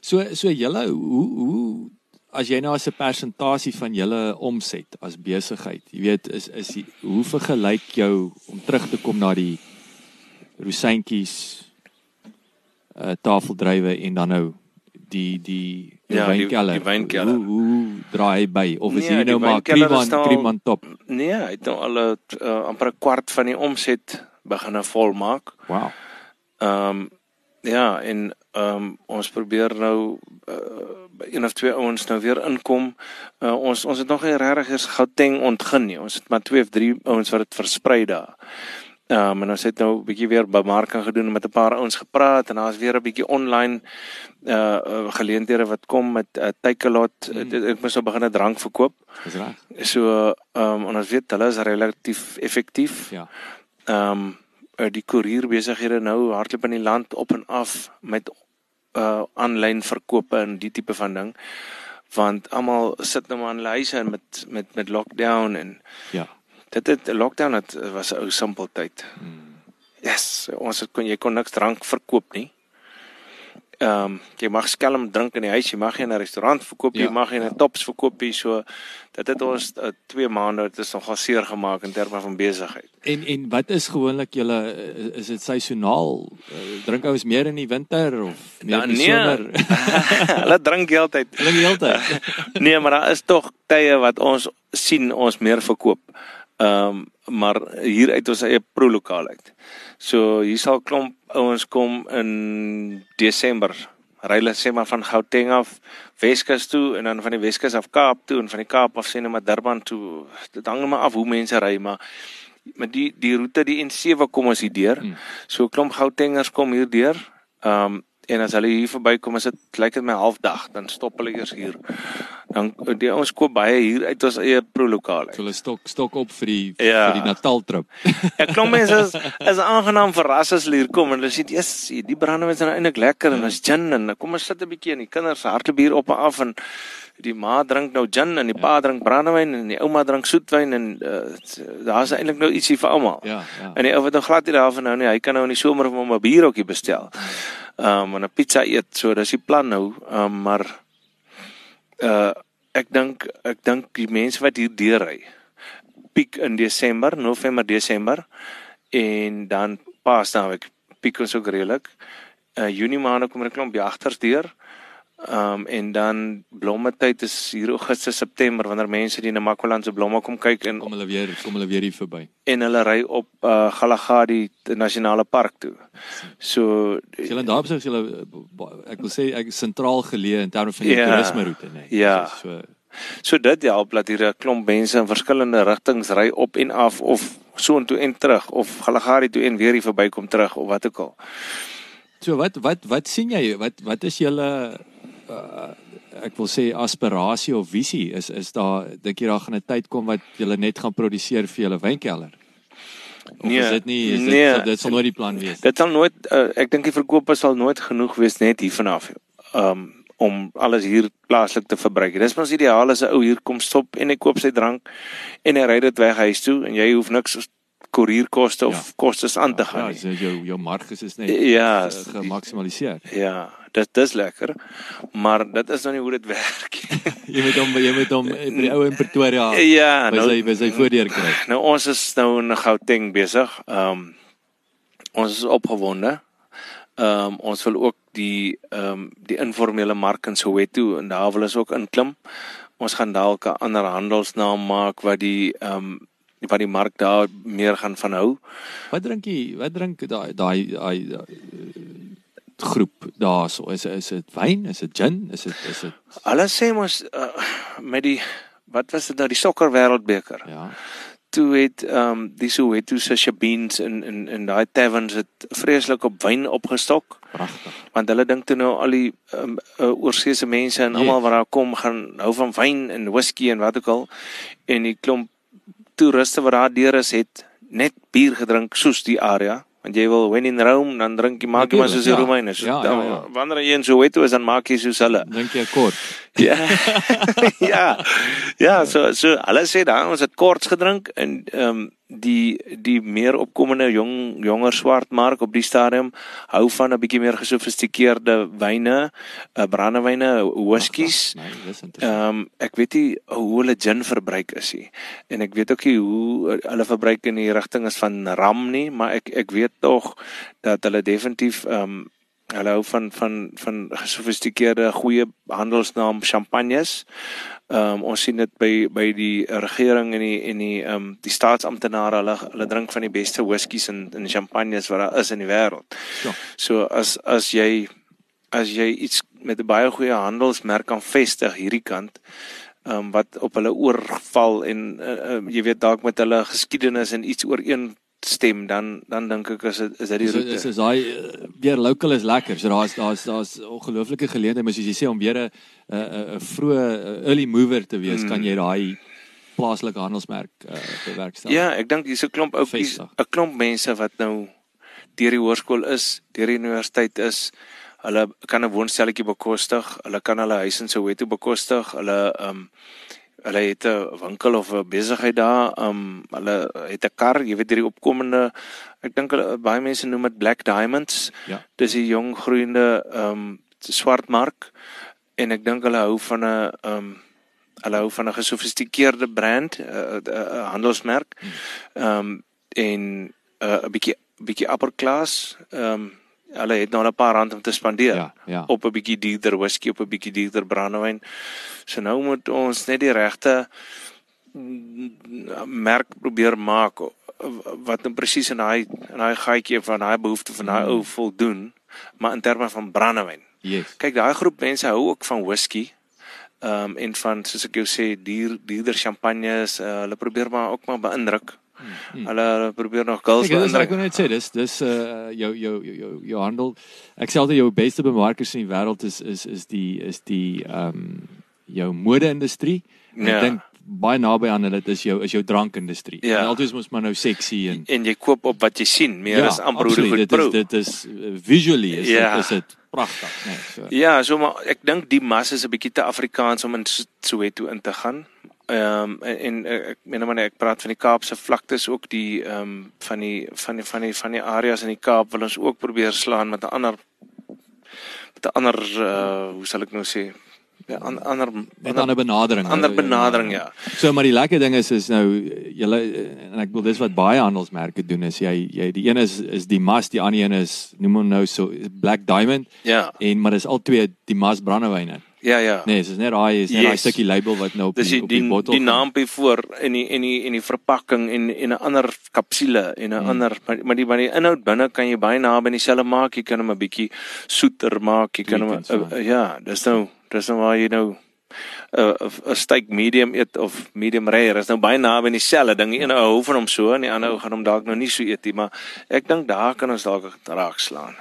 So so julle hoe hoe as jy nou as 'n persentasie van julle omset as besigheid, jy weet is is die, hoe vergelyk jou om terug te kom na die rosyntjies uh tafeldrywe en dan nou die die die ja, wynkelder. Die, die wynkelder. Hoe, hoe draai hy by of is nee, hy nou maar kriman kriman top? Nee, hy het nou al 'n uh, amper 'n kwart van die omset begin volmaak. Wow. Ehm um, ja, en ehm um, ons probeer nou uh, een of twee ouens nou weer inkom. Uh, ons ons het nog nie regtig eens Gauteng ontgin nie. Ons het maar twee of drie ouens wat dit versprei daar. Ehm um, en ons het nou 'n bietjie weer bemarking gedoen met 'n paar ouens gepraat en daar's weer 'n bietjie online uh geleenthede wat kom met 'n uh, Takealot. Mm. Ek moet so begin 'n drank verkoop. Dis reg. So ehm um, en ons weet hulle is relatief effektief. Ja. Ehm um, die koerierbesighede nou hardloop in die land op en af met uh aanlyn verkope en die tipe van ding want almal sit nou maar in huise en met met met lockdown en ja dit het lockdown het was 'n ou simpel tyd. Hmm. Yes, ons kon jy kon niks drank verkoop nie ehm um, jy mag skelm drink in die huis, jy mag nie in 'n restaurant verkoop nie, ja, jy mag nie in 'n tops verkoop nie. So dit het ons 2 uh, maande dit is nogal seer gemaak in terme van besigheid. En en wat is gewoonlik julle uh, is dit seisoonaal? Uh, drink ouens meer in die winter of meer in die nee. somer? Hulle drink heeltyd. Hulle heeltyd. nee, maar daar is tog tye wat ons sien ons meer verkoop. Ehm um, maar hier uit ons eie prolokaal uit. So hier sal klomp ouens kom in Desember. Ry hulle sê maar van Gauteng af Weskus toe en dan van die Weskus af Kaap toe en van die Kaap af sê net maar Durban toe. Dit hang maar af hoe mense ry maar met die die roete die N7 kom ons hier deur. Hmm. So klomp Gautengers kom hier deur. Ehm um, en as hulle hier verbykom as dit lyk dit my halfdag dan stop hulle eers hier. Dan die ons koop baie hier uit ons eie prolokaal. So hulle stok stok op vir die ja. vir die Natal trip. Ja, klomp mense is is aangenaam verras as hulle hier kom en hulle sê yes, die brandewyn is nou eintlik lekker en ons gin en kom ons sit 'n bietjie en die kinders hardloop hier op en af en die ma drink nou gin en die ja. pa drink brandewyn en die ouma drink soetwyn en uh, daar's eintlik nou ietsie vir almal. Ja, ja. En die ou wat nou glad nie daarvan nou nie, hy kan nou in die somer vir hom 'n bierhokkie bestel. Um, en 'n pizza eet, so dis die plan nou. Um, maar uh ek dink ek dink die mense wat hier deurry piek in Desember, November, Desember en dan Paasnaweek piek ons ook redelik. Uh Junie maande kom 'n klomp jagters deur. Um en dan blommetyd is hier Augustus September wanneer mense die Namakoland se blomme kom kyk en kom hulle weer kom hulle weer hier verby. En hulle ry op uh Galagadi nasionale park toe. So hulle daar opsig hulle ek wil sê ek sentraal geleë in terme van die ja, toerisme roete nê. Nee. Ja. So So dit help dat hier 'n klomp mense in verskillende rigtings ry op en af of so intoe en terug of Galagari toe en weer hier verbykom terug of wat ook al. So wat wat wat sien jy wat wat is julle uh, ek wil sê aspirasie of visie is is daar dink jy daar gaan 'n tyd kom wat julle net gaan produseer vir julle wynkelder? Of nee, is dit nie is dit nee, dit sal nooit die plan wees. Dit sal nooit uh, ek dink die verkoop sal nooit genoeg wees net hier vanaf. Um om alles hier plaaslik te verbruik. Dis mos ideaal as 'n ou hier kom stop en hy koop sy drank en hy ry dit weg huis toe en jy hoef niks koerierkoste of ja. kostes aan te gaan ja, nie. Ja, so jou jou marges is net ja, gemaksimaliseer. Ja, dit dis lekker. Maar dit is nou nie hoe dit werk nie. jy moet hom jy moet hom by die ou in Pretoria. Ja, nou sy by sy voordeur kry. Nou ons is nou in Gauteng besig. Ehm um, ons is opgewonde. Ehm um, ons wil ook die ehm um, die informele mark in Soweto en daar wil ons ook inklim. Ons gaan dalk 'n ander handelsnaam maak wat die ehm um, wat die mark daar meer gaan van hou. Wat drink jy? Wat drink daai daai daai groep daarso? Is is dit wyn? Is dit gin? Is dit is dit Alles sê mos uh, met die wat was dit nou die sokker wêreldbeker? Ja toe het ehm um, die Soweto se Shabins in in in daai taverns het vreeslik op wyn opgestok. Pragtig. Want hulle dink toe nou al die um, uh, oorseese mense en almal wat daar kom gaan hou van wyn en whisky en wat ook al en die klomp toeriste wat daar deur is het net bier gedrink soos die area want jy wil when in Rome dan drink jy maak jy maar soos die ja. Romeine so ja, ja, ja. wanneer jy in Soweto is dan maak jy soos hulle drink jy kort ja ja ja so so hulle sê dan ons het kort gedrink en ehm um, die die meer opkomende jong jonger swart mark op die stadium hou van 'n bietjie meer gesofistikeerde wyne, uh, brandewyne, whiskies. Nee, ehm um, ek weet nie hoe hulle gin verbruik is nie. En ek weet ook nie hoe hulle verbruik in die rigting is van ram nie, maar ek ek weet tog dat hulle definitief ehm um, hulle hou van van van gesofistikeerde goeie handelsnaam champagnes. Ehm um, ons sien dit by by die regering en die en die ehm um, die staatsamptenare hulle hulle drink van die beste whiskies en en champagnes wat daar is in die wêreld. Ja. So as as jy as jy iets met 'n baie goeie handelsmerk kan vestig hierdie kant ehm um, wat op hulle oorval en uh, uh, jy weet dalk met hulle geskiedenis en iets ooreen stem dan dan dink ek is dit is dit die roete. Is is daai eh, weer local is lekker. So daar's daar's daar's ongelooflike geleenthede, maar soos jy sê om weer 'n 'n 'n vroeë early mover te wees, mm. kan jy daai plaaslike handelsmerk uh, bewerkstellig. Ja, ek dink hier's 'n klomp ouetjies, 'n klomp mense wat nou deur die hoërskool is, deur die universiteit is. Hulle kan 'n woonstelletjie bekostig, hulle kan hulle huis in Soweto bekostig, hulle ehm um, hulle het 'n winkel of 'n besigheid daar. Um hulle het 'n kar, jy weet hierdie opkomende ek dink hulle baie mense noem dit Black Diamonds. Ja. Dis 'n jong groeiende um swart mark en ek dink hulle hou van 'n um hulle hou van 'n gesofistikeerde brand, 'n uh, uh, uh, handelsmerk. Um en 'n uh, bietjie bietjie upper class. Um hulle het nou 'n paar rand om te spandeer ja, ja. op 'n bietjie duurder whisky op 'n bietjie duurder brandewyn. So nou moet ons net die regte merk probeer maak wat nou presies in daai in daai gaatjie van daai behoefte van daai mm. ou voldoen, maar in terme van brandewyn. Yes. Kyk, daai groep mense hou ook van whisky. Ehm um, en van soos ek jou sê, duur duurder champagnes, uh, hulle probeer maar ook maar beïndruk. Hmm. Hulle probeer nog girls Kijk, dis ek wil net sê dis dis uh jou jou jou jou handel ek sê altyd jou beste bemarkers in die wêreld is is is die is die ehm um, jou mode-industrie. Ja. Ek dink baie naby aan hulle is jou is jou drankindustrie. Ja. En altyd moet maar nou sexy en en jy koop op wat jy sien, meer ja, as amper hoe goed proe. Dit is dit is uh, visually is ja. dit is dit pragtig, nee, so. Ja, so maar ek dink die mas is 'n bietjie te Afrikaans om in Soweto in te gaan. Ehm um, en, en ek meen maar ek praat van die Kaapse vlaktes ook die ehm um, van die van die van die van die areas in die Kaap wil ons ook probeer slaan met 'n ander met 'n ander uh, hoe sal ek nou sê ja an, ander met 'n ander benadering. Ander benadering ja. So maar die lekker ding is is nou julle en ek wil dis wat baie handelsmerke doen is jy jy die een is is die Mas, die ander een is noem hom nou so Black Diamond. Ja. En maar dis al twee die Mas brandewyne. Ja ja. Nee, dis net daai is net daai yes. stukkie label wat nou op die, die, die bottel. Die naampie voor en die en die en die verpakking en en 'n ander kapsule en 'n hmm. ander maar, maar die maar die inhoud binne kan jy baie naby dieselfde maak. Jy kan hom 'n bietjie soeter maak. Jy kan hom uh, uh, ja, dis nou dis nou waar jy nou 'n uh, 'n steak medium eet of medium rare is nou baie naby dieselfde ding. Die een hou van hom so en die ander gaan hom dalk nou nie so eet nie, maar ek dink daar kan ons dalk raak slaan.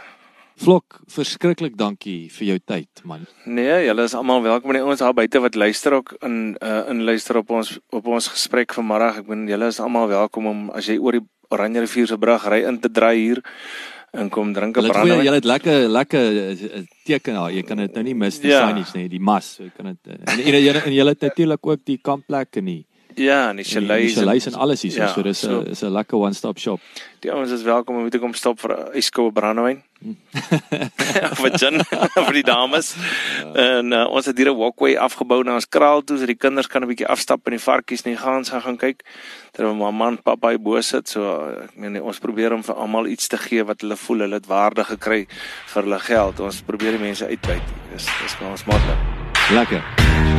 Vlok, verskriklik dankie vir jou tyd, man. Nee, julle is almal welkom by ons daar buite wat luister ook in uh, in luister op ons op ons gesprek vanmiddag. Ek bedoel julle is almal welkom om as jy oor die Oranje rivier se brug ry in te draai hier en kom drink 'n brandewyn. Jy het lekker lekker eh, teken daar. Jy kan dit nou nie mis die ja. signage nie, die mas. Jy kan dit eh, en jy en jy het natuurlik ook die kampplekke nie. Ja, en die chalets en, en alles hier. Ja, so dis 'n so, is 'n lekker one stop shop. Die ouens is welkom om te kom stop vir 'n yskoue brandewyn. vir gin vir die dames. Ja. En uh, ons het hier 'n walkway afgebou na ons kraal toe, so die kinders kan 'n bietjie afstap en die varkies en die gaans gaan kyk. Terwyl my man pappa hier bo sit, so ek meen ons probeer om vir almal iets te gee wat hulle voel hulle het waarde gekry vir hulle geld. Ons probeer die mense uitbuit. Dis dis ons motto. Lekker.